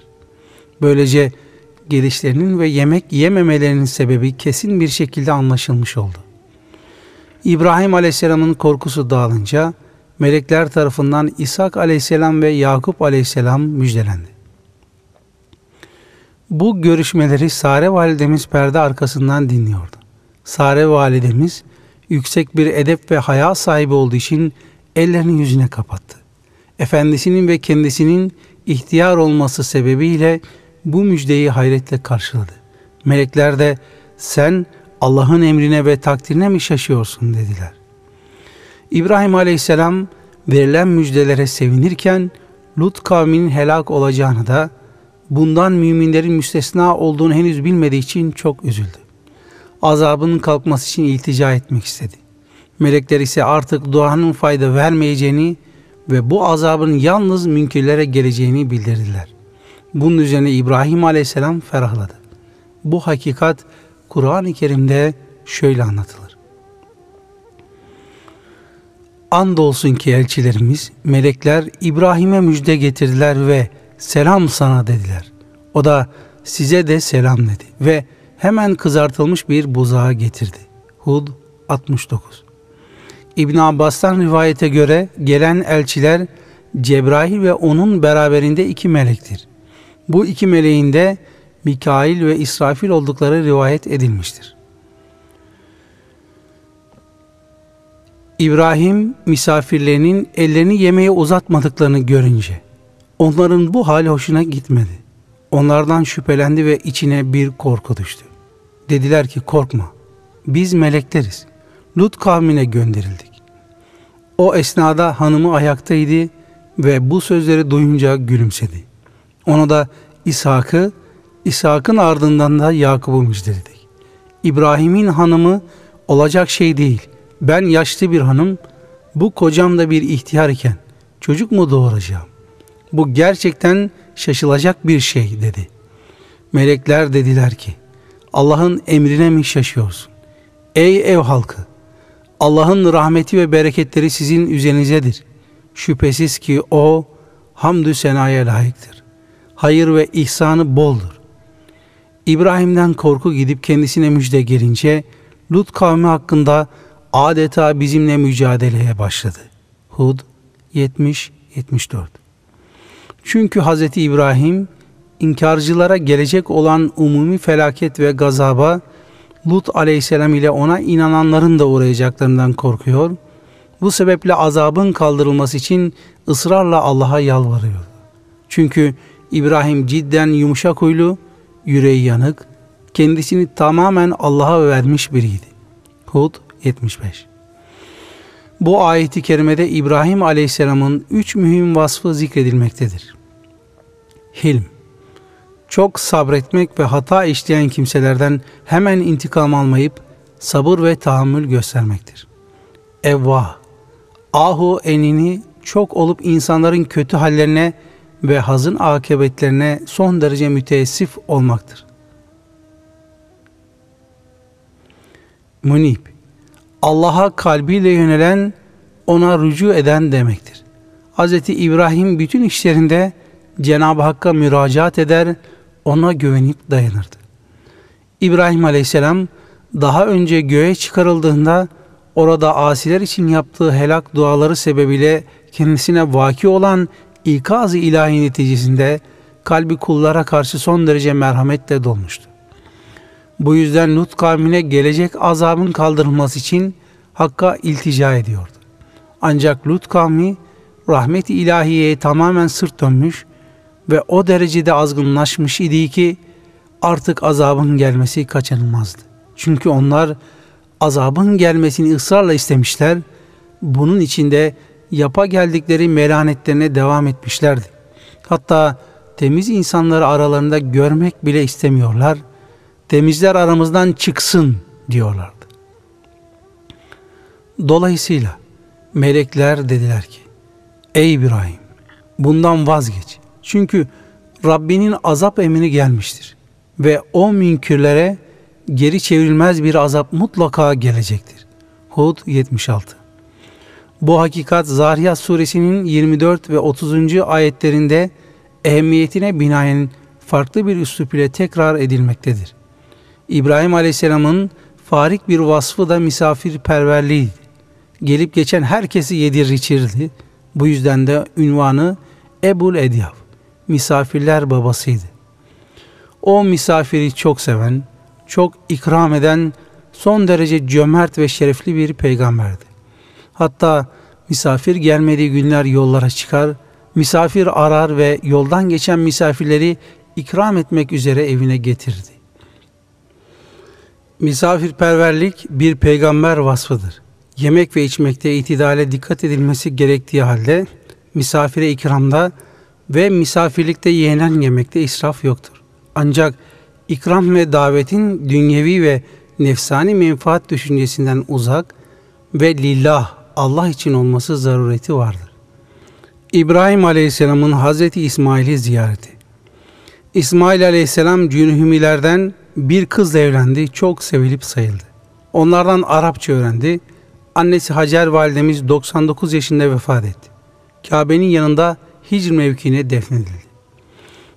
Böylece gelişlerinin ve yemek yememelerinin sebebi kesin bir şekilde anlaşılmış oldu. İbrahim Aleyhisselam'ın korkusu dağılınca melekler tarafından İshak aleyhisselam ve Yakup aleyhisselam müjdelendi. Bu görüşmeleri Sare validemiz perde arkasından dinliyordu. Sare validemiz yüksek bir edep ve haya sahibi olduğu için ellerini yüzüne kapattı. Efendisinin ve kendisinin ihtiyar olması sebebiyle bu müjdeyi hayretle karşıladı. Melekler de sen Allah'ın emrine ve takdirine mi şaşıyorsun dediler. İbrahim aleyhisselam verilen müjdelere sevinirken Lut kavminin helak olacağını da bundan müminlerin müstesna olduğunu henüz bilmediği için çok üzüldü. Azabının kalkması için iltica etmek istedi. Melekler ise artık duanın fayda vermeyeceğini ve bu azabın yalnız münkirlere geleceğini bildirdiler. Bunun üzerine İbrahim aleyhisselam ferahladı. Bu hakikat Kur'an-ı Kerim'de şöyle anlatılır. Andolsun ki elçilerimiz, melekler İbrahim'e müjde getirdiler ve selam sana dediler. O da size de selam dedi ve hemen kızartılmış bir buzağı getirdi. Hud 69 İbn Abbas'tan rivayete göre gelen elçiler Cebrail ve onun beraberinde iki melektir. Bu iki meleğin de Mikail ve İsrafil oldukları rivayet edilmiştir. İbrahim misafirlerinin ellerini yemeğe uzatmadıklarını görünce onların bu hali hoşuna gitmedi. Onlardan şüphelendi ve içine bir korku düştü. Dediler ki korkma biz melekleriz. Lut kavmine gönderildik. O esnada hanımı ayaktaydı ve bu sözleri duyunca gülümsedi. Ona da İshak'ı, İshak'ın ardından da Yakup'u müjdeledik. İbrahim'in hanımı olacak şey değil. Ben yaşlı bir hanım, bu kocam da bir ihtiyar iken çocuk mu doğuracağım? Bu gerçekten şaşılacak bir şey dedi. Melekler dediler ki, Allah'ın emrine mi şaşıyorsun? Ey ev halkı! Allah'ın rahmeti ve bereketleri sizin üzerinizedir. Şüphesiz ki O hamdü senaya layıktır. Hayır ve ihsanı boldur. İbrahim'den korku gidip kendisine müjde gelince Lut kavmi hakkında adeta bizimle mücadeleye başladı. Hud 70-74 Çünkü Hz. İbrahim inkarcılara gelecek olan umumi felaket ve gazaba Lut aleyhisselam ile ona inananların da uğrayacaklarından korkuyor. Bu sebeple azabın kaldırılması için ısrarla Allah'a yalvarıyor. Çünkü İbrahim cidden yumuşak huylu, yüreği yanık, kendisini tamamen Allah'a vermiş biriydi. Hud 75 Bu ayeti kerimede İbrahim aleyhisselamın üç mühim vasfı zikredilmektedir. Hilm çok sabretmek ve hata işleyen kimselerden hemen intikam almayıp sabır ve tahammül göstermektir. Evvah, ahu enini çok olup insanların kötü hallerine ve hazın akıbetlerine son derece müteessif olmaktır. Munib, Allah'a kalbiyle yönelen, ona rücu eden demektir. Hz. İbrahim bütün işlerinde Cenab-ı Hakk'a müracaat eder ona güvenip dayanırdı. İbrahim Aleyhisselam daha önce göğe çıkarıldığında orada asiler için yaptığı helak duaları sebebiyle kendisine vaki olan ikaz-ı ilahi neticesinde kalbi kullara karşı son derece merhametle dolmuştu. Bu yüzden Lut kavmine gelecek azabın kaldırılması için Hakk'a iltica ediyordu. Ancak Lut kavmi rahmet-i ilahiyeye tamamen sırt dönmüş ve o derecede azgınlaşmış idi ki artık azabın gelmesi kaçınılmazdı. Çünkü onlar azabın gelmesini ısrarla istemişler. Bunun içinde yapa geldikleri melanetlerine devam etmişlerdi. Hatta temiz insanları aralarında görmek bile istemiyorlar. Temizler aramızdan çıksın diyorlardı. Dolayısıyla melekler dediler ki, Ey İbrahim bundan vazgeç. Çünkü Rabbinin azap emri gelmiştir. Ve o münkürlere geri çevrilmez bir azap mutlaka gelecektir. Hud 76 Bu hakikat Zariyat suresinin 24 ve 30. ayetlerinde ehemmiyetine binaen farklı bir üslup ile tekrar edilmektedir. İbrahim Aleyhisselam'ın farik bir vasfı da misafirperverliğiydi. Gelip geçen herkesi yedirir içirdi. Bu yüzden de ünvanı Ebul Edyaf misafirler babasıydı. O misafiri çok seven, çok ikram eden, son derece cömert ve şerefli bir peygamberdi. Hatta misafir gelmediği günler yollara çıkar, misafir arar ve yoldan geçen misafirleri ikram etmek üzere evine getirdi. Misafirperverlik bir peygamber vasfıdır. Yemek ve içmekte itidale dikkat edilmesi gerektiği halde misafire ikramda ve misafirlikte yenilen yemekte israf yoktur. Ancak ikram ve davetin dünyevi ve nefsani menfaat düşüncesinden uzak ve lillah Allah için olması zarureti vardır. İbrahim Aleyhisselam'ın Hazreti İsmail'i ziyareti. İsmail Aleyhisselam cünhümilerden bir kızla evlendi, çok sevilip sayıldı. Onlardan Arapça öğrendi. Annesi Hacer validemiz 99 yaşında vefat etti. Kabe'nin yanında Hicr mevkiine defnedildi.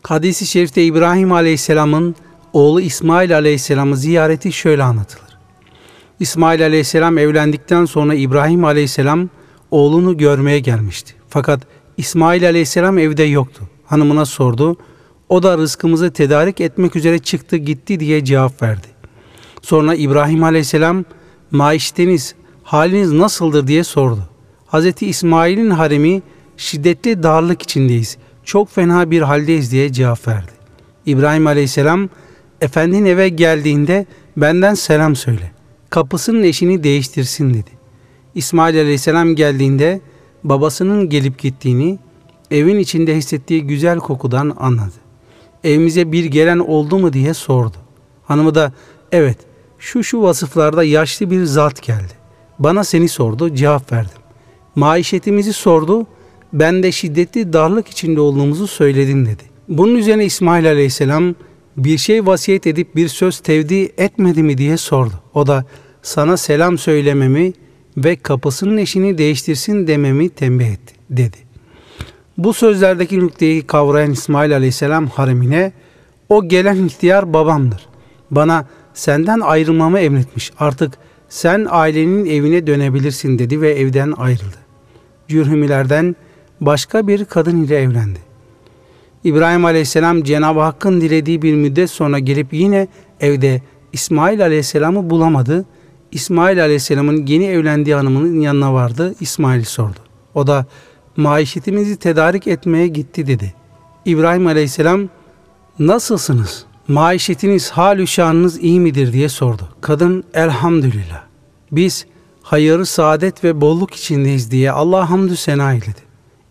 Hadis-i şerifte İbrahim Aleyhisselam'ın oğlu İsmail Aleyhisselam'ı ziyareti şöyle anlatılır. İsmail Aleyhisselam evlendikten sonra İbrahim Aleyhisselam oğlunu görmeye gelmişti. Fakat İsmail Aleyhisselam evde yoktu. Hanımına sordu. O da rızkımızı tedarik etmek üzere çıktı gitti diye cevap verdi. Sonra İbrahim Aleyhisselam maişteniz, haliniz nasıldır diye sordu. Hz. İsmail'in haremi şiddetli darlık içindeyiz. Çok fena bir haldeyiz diye cevap verdi. İbrahim Aleyhisselam efendin eve geldiğinde benden selam söyle. Kapısının eşini değiştirsin dedi. İsmail Aleyhisselam geldiğinde babasının gelip gittiğini evin içinde hissettiği güzel kokudan anladı. Evimize bir gelen oldu mu diye sordu. Hanımı da evet şu şu vasıflarda yaşlı bir zat geldi. Bana seni sordu cevap verdim. Maişetimizi sordu ben de şiddetli darlık içinde olduğumuzu söyledim dedi. Bunun üzerine İsmail Aleyhisselam bir şey vasiyet edip bir söz tevdi etmedi mi diye sordu. O da sana selam söylememi ve kapısının eşini değiştirsin dememi tembih etti dedi. Bu sözlerdeki nükteyi kavrayan İsmail Aleyhisselam haremine o gelen ihtiyar babamdır. Bana senden ayrılmamı emretmiş. Artık sen ailenin evine dönebilirsin dedi ve evden ayrıldı. Cürhümilerden başka bir kadın ile evlendi. İbrahim Aleyhisselam Cenab-ı Hakk'ın dilediği bir müddet sonra gelip yine evde İsmail Aleyhisselam'ı bulamadı. İsmail Aleyhisselam'ın yeni evlendiği hanımının yanına vardı. İsmail sordu. O da maişetimizi tedarik etmeye gitti dedi. İbrahim Aleyhisselam nasılsınız? Maişetiniz, hal şanınız iyi midir diye sordu. Kadın elhamdülillah. Biz hayır, saadet ve bolluk içindeyiz diye Allah hamdü sena eyledi.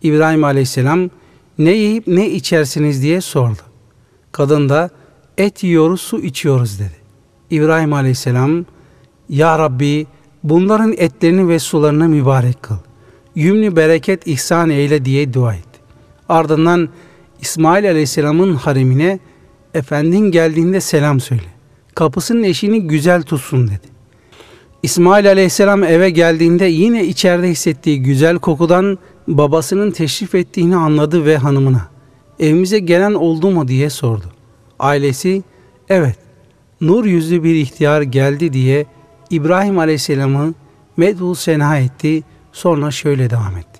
İbrahim Aleyhisselam ne yiyip ne içersiniz diye sordu. Kadın da et yiyoruz, su içiyoruz dedi. İbrahim Aleyhisselam Ya Rabbi bunların etlerini ve sularını mübarek kıl. Yümlü bereket ihsan eyle diye dua etti. Ardından İsmail Aleyhisselam'ın haremine Efendin geldiğinde selam söyle. Kapısının eşini güzel tutsun dedi. İsmail Aleyhisselam eve geldiğinde yine içeride hissettiği güzel kokudan babasının teşrif ettiğini anladı ve hanımına evimize gelen oldu mu diye sordu. Ailesi evet nur yüzlü bir ihtiyar geldi diye İbrahim Aleyhisselam'ı medhul sena etti sonra şöyle devam etti.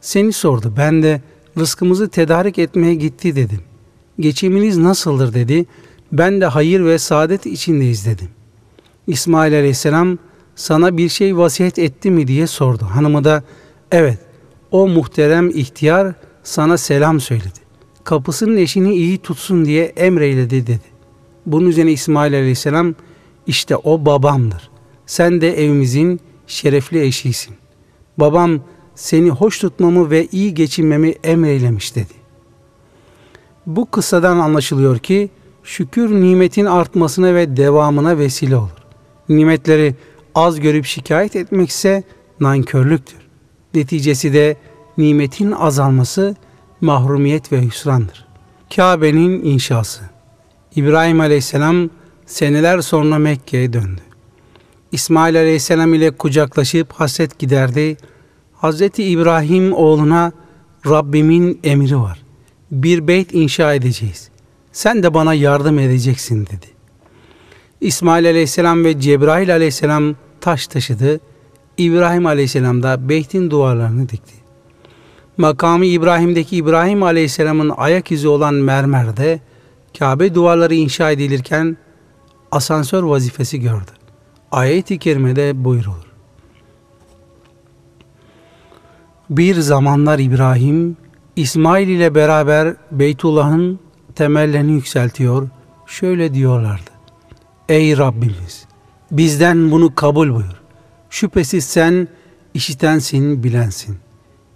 Seni sordu ben de rızkımızı tedarik etmeye gitti dedim. Geçiminiz nasıldır dedi. Ben de hayır ve saadet içindeyiz dedim. İsmail Aleyhisselam sana bir şey vasiyet etti mi diye sordu. Hanımı da evet o muhterem ihtiyar sana selam söyledi. Kapısının eşini iyi tutsun diye emreyledi dedi. Bunun üzerine İsmail Aleyhisselam işte o babamdır. Sen de evimizin şerefli eşisin. Babam seni hoş tutmamı ve iyi geçinmemi emreylemiş dedi. Bu kıssadan anlaşılıyor ki şükür nimetin artmasına ve devamına vesile olur. Nimetleri az görüp şikayet etmekse nankörlüktür. Neticesi de nimetin azalması mahrumiyet ve hüsrandır. Kabe'nin inşası İbrahim Aleyhisselam seneler sonra Mekke'ye döndü. İsmail Aleyhisselam ile kucaklaşıp hasret giderdi. Hazreti İbrahim oğluna Rabbimin emri var. Bir beyt inşa edeceğiz. Sen de bana yardım edeceksin dedi. İsmail Aleyhisselam ve Cebrail Aleyhisselam taş taşıdı. İbrahim Aleyhisselam da beytin duvarlarını dikti. Makamı İbrahim'deki İbrahim Aleyhisselam'ın ayak izi olan mermerde Kabe duvarları inşa edilirken asansör vazifesi gördü. Ayet-i kerimede buyurulur. Bir zamanlar İbrahim, İsmail ile beraber Beytullah'ın temellerini yükseltiyor. Şöyle diyorlardı. Ey Rabbimiz! Bizden bunu kabul buyur. Şüphesiz sen işitensin, bilensin.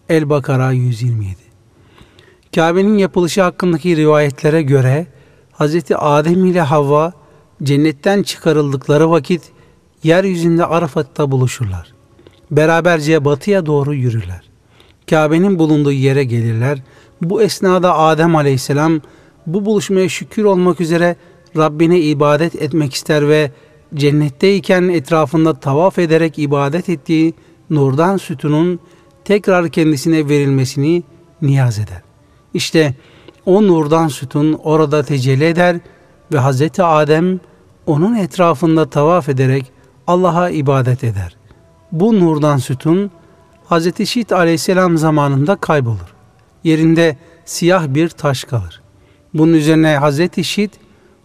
El-Bakara 127 Kabe'nin yapılışı hakkındaki rivayetlere göre Hz. Adem ile Havva cennetten çıkarıldıkları vakit yeryüzünde Arafat'ta buluşurlar. Beraberce batıya doğru yürürler. Kabe'nin bulunduğu yere gelirler. Bu esnada Adem aleyhisselam bu buluşmaya şükür olmak üzere Rabbine ibadet etmek ister ve cennetteyken etrafında tavaf ederek ibadet ettiği nurdan sütunun tekrar kendisine verilmesini niyaz eder. İşte o nurdan sütun orada tecelli eder ve Hz. Adem onun etrafında tavaf ederek Allah'a ibadet eder. Bu nurdan sütun Hz. Şit aleyhisselam zamanında kaybolur. Yerinde siyah bir taş kalır. Bunun üzerine Hz. Şit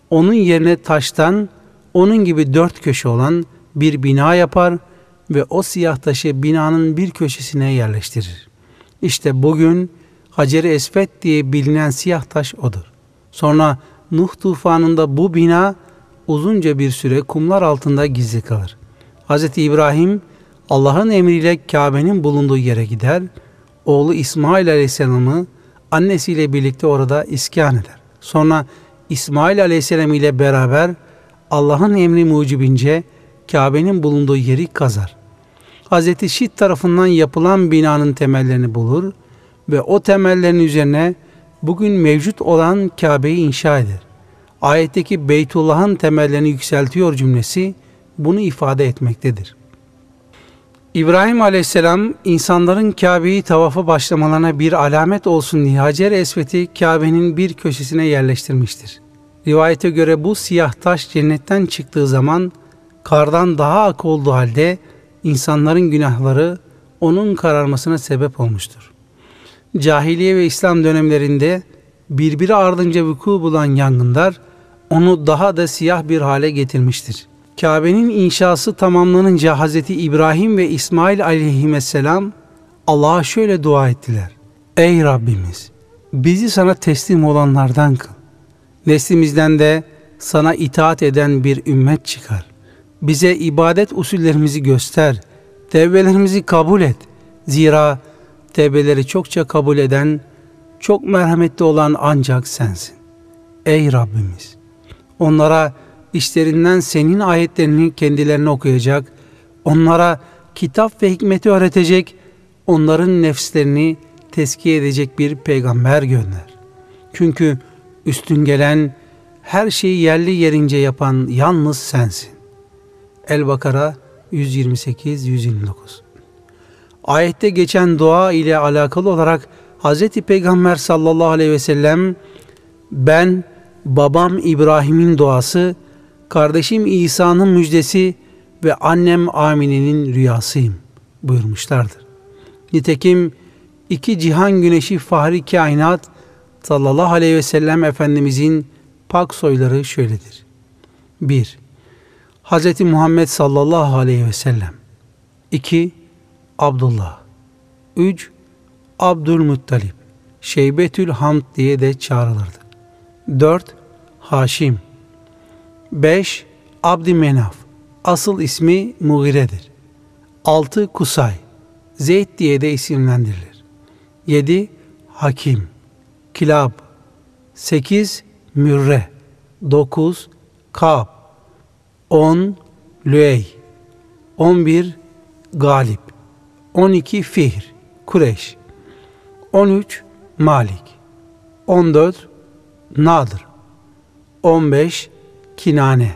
onun yerine taştan onun gibi dört köşe olan bir bina yapar ve o siyah taşı binanın bir köşesine yerleştirir. İşte bugün Hacer-i Esvet diye bilinen siyah taş odur. Sonra Nuh tufanında bu bina uzunca bir süre kumlar altında gizli kalır. Hz. İbrahim Allah'ın emriyle Kabe'nin bulunduğu yere gider, oğlu İsmail Aleyhisselam'ı annesiyle birlikte orada iskan eder. Sonra İsmail Aleyhisselam ile beraber Allah'ın emri mucibince Kabe'nin bulunduğu yeri kazar. Hz. Şit tarafından yapılan binanın temellerini bulur ve o temellerin üzerine bugün mevcut olan Kabe'yi inşa eder. Ayetteki Beytullah'ın temellerini yükseltiyor cümlesi bunu ifade etmektedir. İbrahim aleyhisselam insanların Kabe'yi tavafa başlamalarına bir alamet olsun diye Hacer Esvet'i Kabe'nin bir köşesine yerleştirmiştir. Rivayete göre bu siyah taş cennetten çıktığı zaman kardan daha ak olduğu halde insanların günahları onun kararmasına sebep olmuştur. Cahiliye ve İslam dönemlerinde birbiri ardınca vuku bulan yangınlar onu daha da siyah bir hale getirmiştir. Kabe'nin inşası tamamlanınca Hz. İbrahim ve İsmail aleyhisselam Allah'a şöyle dua ettiler. Ey Rabbimiz! Bizi sana teslim olanlardan kıl. Neslimizden de sana itaat eden bir ümmet çıkar. Bize ibadet usullerimizi göster. Tevbelerimizi kabul et. Zira tevbeleri çokça kabul eden, çok merhametli olan ancak sensin. Ey Rabbimiz! Onlara işlerinden senin ayetlerini kendilerine okuyacak, onlara kitap ve hikmeti öğretecek, onların nefslerini teskiye edecek bir peygamber gönder. Çünkü üstün gelen, her şeyi yerli yerince yapan yalnız sensin. El-Bakara 128-129 Ayette geçen dua ile alakalı olarak Hz. Peygamber sallallahu aleyhi ve sellem ben babam İbrahim'in duası kardeşim İsa'nın müjdesi ve annem Amine'nin rüyasıyım buyurmuşlardır. Nitekim iki cihan güneşi fahri kainat sallallahu aleyhi ve sellem Efendimizin pak soyları şöyledir. 1. Hz. Muhammed sallallahu aleyhi ve sellem 2. Abdullah 3. Abdülmuttalip Şeybetül Hamd diye de çağrılırdı. 4. Haşim 5. Abdi Menaf Asıl ismi Mugire'dir. 6. Kusay Zeyd diye de isimlendirilir. 7. Hakim Kilab 8. Mürre 9. Kab 10. Lüey 11. Galip 12. Fihr Kureş 13. Malik 14. Nadır 15. Kinane.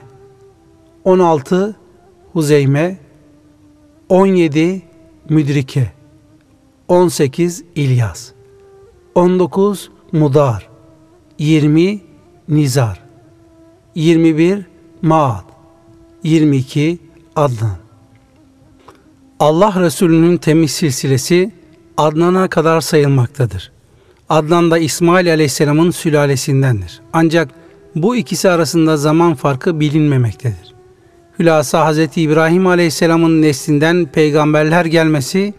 16 Huzeyme. 17 Müdrike. 18 İlyas. 19 Mudar. 20 Nizar. 21 Maad. 22 Adnan. Allah Resulü'nün temiz silsilesi Adnan'a kadar sayılmaktadır. Adnan da İsmail Aleyhisselam'ın sülalesindendir. Ancak Bu ikisi arasında zaman farkı bilinmemektedir. Hülasa Hz. İbrahim Aleyhisselam'ın neslinden peygamberler gelmesi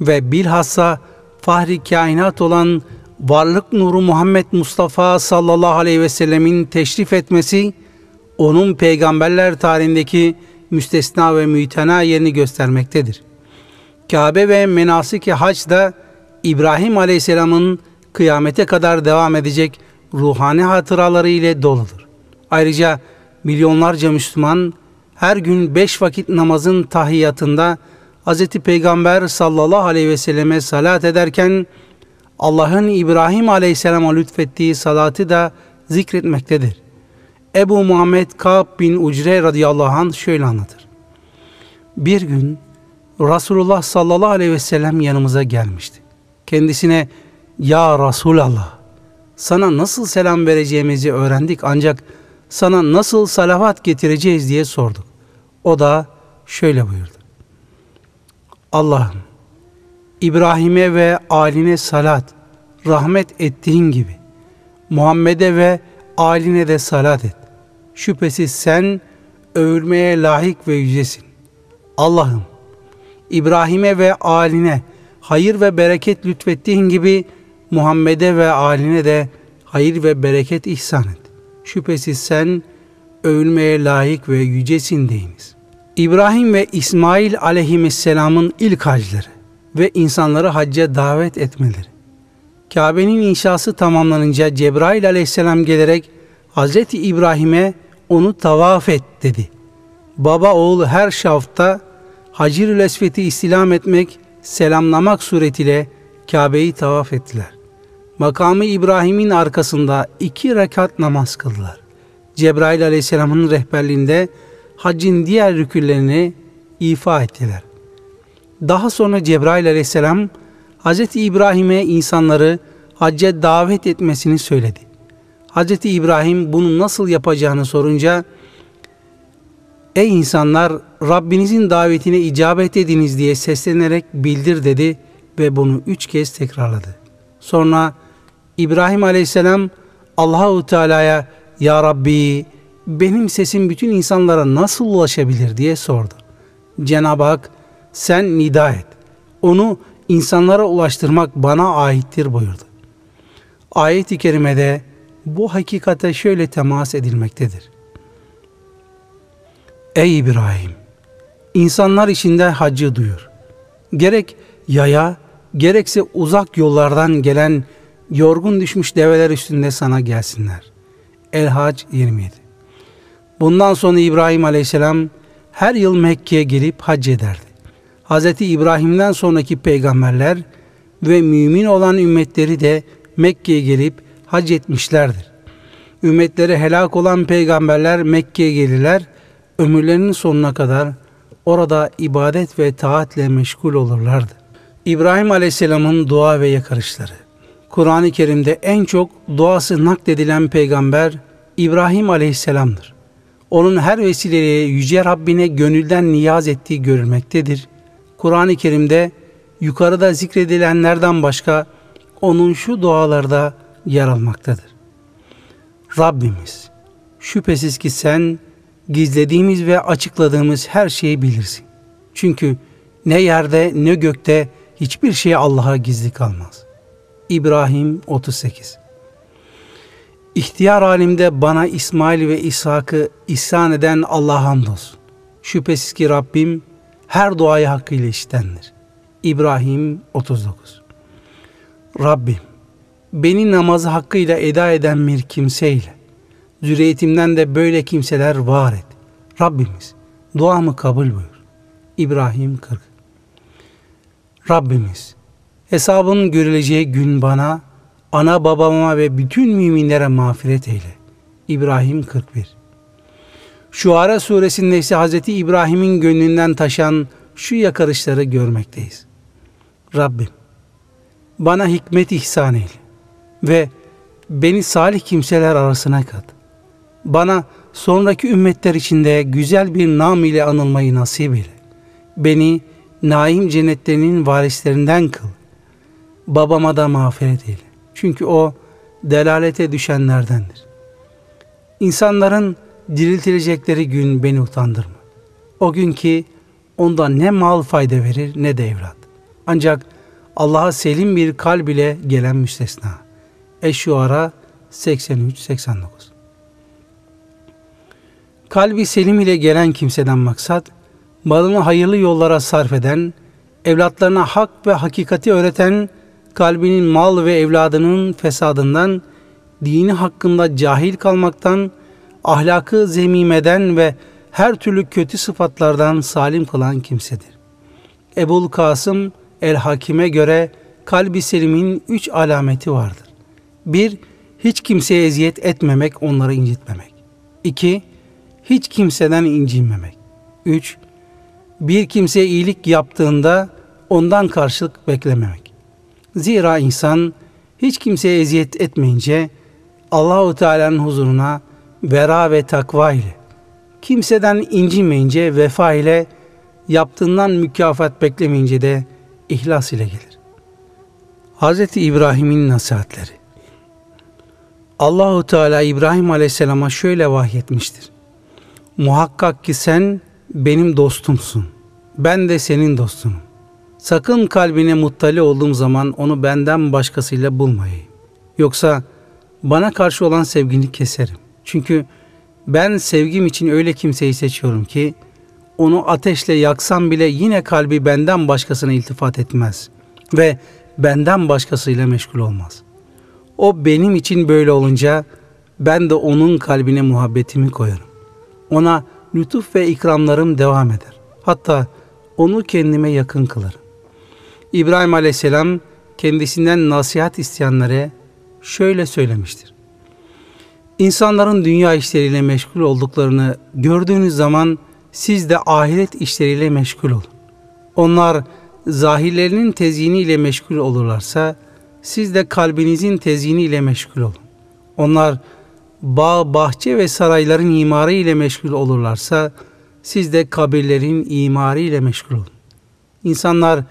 ve bilhassa fahri kainat olan varlık nuru Muhammed Mustafa sallallahu aleyhi ve sellemin teşrif etmesi, onun peygamberler tarihindeki müstesna ve mütena yerini göstermektedir. Kabe ve menasik-i hac da İbrahim aleyhisselamın kıyamete kadar devam edecek ruhani hatıraları ile doludur. Ayrıca milyonlarca Müslüman her gün beş vakit namazın tahiyyatında Hz. Peygamber sallallahu aleyhi ve selleme salat ederken Allah'ın İbrahim aleyhisselama lütfettiği salatı da zikretmektedir. Ebu Muhammed Ka'b bin Ucre radıyallahu anh şöyle anlatır. Bir gün Resulullah sallallahu aleyhi ve sellem yanımıza gelmişti. Kendisine ya Resulallah sana nasıl selam vereceğimizi öğrendik ancak sana nasıl salavat getireceğiz diye sorduk. O da şöyle buyurdu. Allah'ım İbrahim'e ve aline salat, rahmet ettiğin gibi Muhammed'e ve aline de salat et. Şüphesiz sen övülmeye layık ve yücesin. Allah'ım İbrahim'e ve aline hayır ve bereket lütfettiğin gibi Muhammed'e ve aline de hayır ve bereket ihsan et. Şüphesiz sen övülmeye layık ve yücesin deyiniz. İbrahim ve İsmail aleyhisselamın ilk hacları ve insanları hacca davet etmeleri. Kabe'nin inşası tamamlanınca Cebrail aleyhisselam gelerek Hz. İbrahim'e onu tavaf et dedi. Baba oğul her şafta Hacir-ül Esvet'i istilam etmek, selamlamak suretiyle Kabe'yi tavaf ettiler. Makamı İbrahim'in arkasında iki rekat namaz kıldılar. Cebrail aleyhisselamın rehberliğinde haccın diğer rüküllerini ifa ettiler. Daha sonra Cebrail aleyhisselam Hz. İbrahim'e insanları hacca davet etmesini söyledi. Hz. İbrahim bunu nasıl yapacağını sorunca Ey insanlar Rabbinizin davetine icabet ediniz diye seslenerek bildir dedi ve bunu üç kez tekrarladı. Sonra İbrahim aleyhisselam Allahu Teala'ya Ya Rabbi benim sesim bütün insanlara nasıl ulaşabilir diye sordu. Cenab-ı Hak sen nida et. Onu insanlara ulaştırmak bana aittir buyurdu. Ayet-i kerimede bu hakikate şöyle temas edilmektedir. Ey İbrahim! İnsanlar içinde hacı duyur. Gerek yaya, gerekse uzak yollardan gelen yorgun düşmüş develer üstünde sana gelsinler. El-Hac 27 Bundan sonra İbrahim aleyhisselam her yıl Mekke'ye gelip hac ederdi. Hz. İbrahim'den sonraki peygamberler ve mümin olan ümmetleri de Mekke'ye gelip hac etmişlerdir. Ümmetleri helak olan peygamberler Mekke'ye gelirler, ömürlerinin sonuna kadar orada ibadet ve taatle meşgul olurlardı. İbrahim Aleyhisselam'ın dua ve yakarışları Kur'an-ı Kerim'de en çok duası nakledilen peygamber İbrahim Aleyhisselam'dır. Onun her vesileyle Yüce Rabbine gönülden niyaz ettiği görülmektedir. Kur'an-ı Kerim'de yukarıda zikredilenlerden başka onun şu dualarda yer almaktadır. Rabbimiz şüphesiz ki sen gizlediğimiz ve açıkladığımız her şeyi bilirsin. Çünkü ne yerde ne gökte hiçbir şey Allah'a gizli kalmaz. İbrahim 38 İhtiyar halimde bana İsmail ve İshak'ı ihsan eden Allah'a hamdolsun. Şüphesiz ki Rabbim her duayı hakkıyla işitendir. İbrahim 39 Rabbim beni namazı hakkıyla eda eden bir kimseyle zürriyetimden de böyle kimseler var et. Rabbimiz duamı kabul buyur. İbrahim 40 Rabbimiz hesabın görüleceği gün bana, ana babama ve bütün müminlere mağfiret eyle. İbrahim 41 Şuara suresinde ise Hz. İbrahim'in gönlünden taşan şu yakarışları görmekteyiz. Rabbim bana hikmet ihsan eyle ve beni salih kimseler arasına kat. Bana sonraki ümmetler içinde güzel bir nam ile anılmayı nasip eyle. Beni naim cennetlerinin varislerinden kıl. Babama da mağfiret eyle. Çünkü o delalete düşenlerdendir. İnsanların diriltilecekleri gün beni utandırma. O gün ki onda ne mal fayda verir ne de evlat. Ancak Allah'a selim bir kalb ile gelen müstesna. Eş-Şuara 83-89 Kalbi selim ile gelen kimseden maksat, malını hayırlı yollara sarf eden, evlatlarına hak ve hakikati öğreten, kalbinin mal ve evladının fesadından, dini hakkında cahil kalmaktan, ahlakı zemimeden ve her türlü kötü sıfatlardan salim kılan kimsedir. Ebul Kasım el-Hakim'e göre kalbi selimin üç alameti vardır. Bir, hiç kimseye eziyet etmemek, onları incitmemek. İki, hiç kimseden incinmemek. Üç, bir kimseye iyilik yaptığında ondan karşılık beklememek. Zira insan hiç kimseye eziyet etmeyince Allahu Teala'nın huzuruna vera ve takva ile, kimseden incinmeyince vefa ile, yaptığından mükafat beklemeyince de ihlas ile gelir. Hz. İbrahim'in nasihatleri Allahu Teala İbrahim Aleyhisselam'a şöyle vahyetmiştir. Muhakkak ki sen benim dostumsun. Ben de senin dostunum. Sakın kalbine muttali olduğum zaman onu benden başkasıyla bulmayayım. Yoksa bana karşı olan sevgini keserim. Çünkü ben sevgim için öyle kimseyi seçiyorum ki onu ateşle yaksam bile yine kalbi benden başkasına iltifat etmez ve benden başkasıyla meşgul olmaz. O benim için böyle olunca ben de onun kalbine muhabbetimi koyarım. Ona lütuf ve ikramlarım devam eder. Hatta onu kendime yakın kılarım. İbrahim Aleyhisselam kendisinden nasihat isteyenlere şöyle söylemiştir. İnsanların dünya işleriyle meşgul olduklarını gördüğünüz zaman siz de ahiret işleriyle meşgul olun. Onlar zahirlerinin tezyiniyle meşgul olurlarsa siz de kalbinizin tezyiniyle meşgul olun. Onlar bağ, bahçe ve sarayların imarı ile meşgul olurlarsa siz de kabirlerin imarı ile meşgul olun. İnsanlar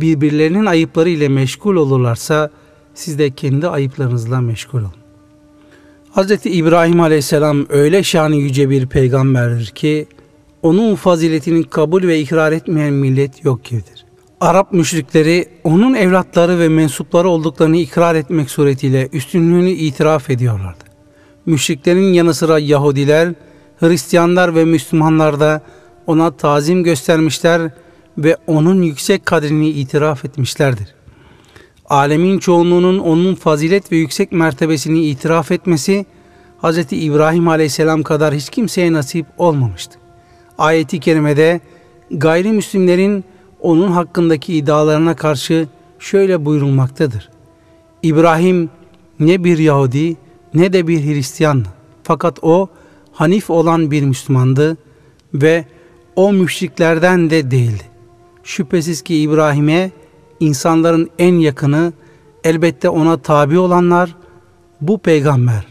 birbirlerinin ayıpları ile meşgul olurlarsa siz de kendi ayıplarınızla meşgul olun. Hz. İbrahim Aleyhisselam öyle şanı yüce bir peygamberdir ki onun faziletini kabul ve ikrar etmeyen millet yok gibidir. Arap müşrikleri onun evlatları ve mensupları olduklarını ikrar etmek suretiyle üstünlüğünü itiraf ediyorlardı. Müşriklerin yanı sıra Yahudiler, Hristiyanlar ve Müslümanlar da ona tazim göstermişler ve onun yüksek kadrini itiraf etmişlerdir. Alemin çoğunluğunun onun fazilet ve yüksek mertebesini itiraf etmesi Hz. İbrahim aleyhisselam kadar hiç kimseye nasip olmamıştı. Ayeti kerimede gayrimüslimlerin onun hakkındaki iddialarına karşı şöyle buyurulmaktadır. İbrahim ne bir Yahudi ne de bir Hristiyandı. Fakat o Hanif olan bir Müslümandı ve o müşriklerden de değildi. Şüphesiz ki İbrahim'e insanların en yakını elbette ona tabi olanlar bu peygamber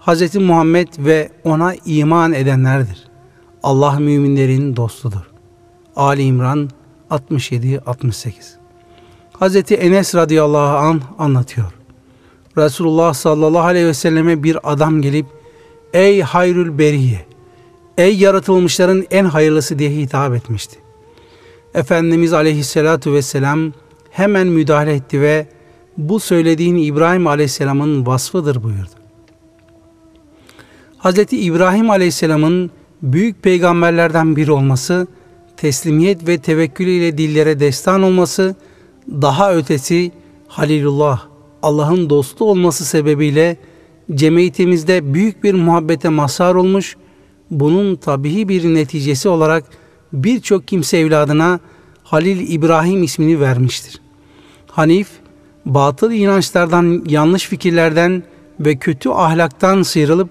Hz. Muhammed ve ona iman edenlerdir. Allah müminlerin dostudur. Ali İmran 67-68 Hz. Enes radıyallahu an anlatıyor. Resulullah sallallahu aleyhi ve selleme bir adam gelip Ey hayrül beriye, ey yaratılmışların en hayırlısı diye hitap etmişti. Efendimiz aleyhissalatu vesselam hemen müdahale etti ve bu söylediğin İbrahim aleyhisselamın vasfıdır buyurdu. Hz. İbrahim aleyhisselamın büyük peygamberlerden biri olması, teslimiyet ve tevekkül ile dillere destan olması, daha ötesi Halilullah, Allah'ın dostu olması sebebiyle cemiyetimizde büyük bir muhabbete mazhar olmuş, bunun tabii bir neticesi olarak birçok kimse evladına Halil İbrahim ismini vermiştir. Hanif, batıl inançlardan, yanlış fikirlerden ve kötü ahlaktan sıyrılıp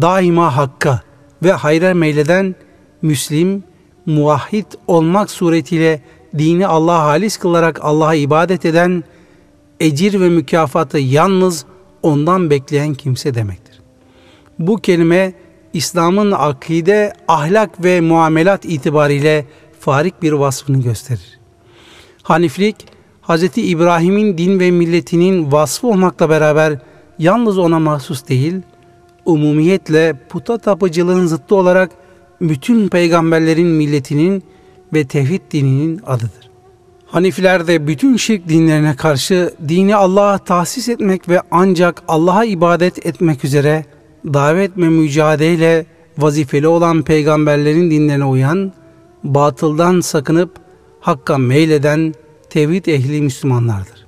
daima hakka ve hayra meyleden Müslim, muvahhid olmak suretiyle dini Allah'a halis kılarak Allah'a ibadet eden, ecir ve mükafatı yalnız ondan bekleyen kimse demektir. Bu kelime İslam'ın akide, ahlak ve muamelat itibariyle farik bir vasfını gösterir. Haniflik, Hz. İbrahim'in din ve milletinin vasfı olmakla beraber yalnız ona mahsus değil, umumiyetle puta tapıcılığın zıttı olarak bütün peygamberlerin milletinin ve tevhid dininin adıdır. Hanifiler de bütün şirk dinlerine karşı dini Allah'a tahsis etmek ve ancak Allah'a ibadet etmek üzere davet ve mücadeleyle vazifeli olan peygamberlerin dinlerine uyan, batıldan sakınıp hakka meyleden tevhid ehli Müslümanlardır.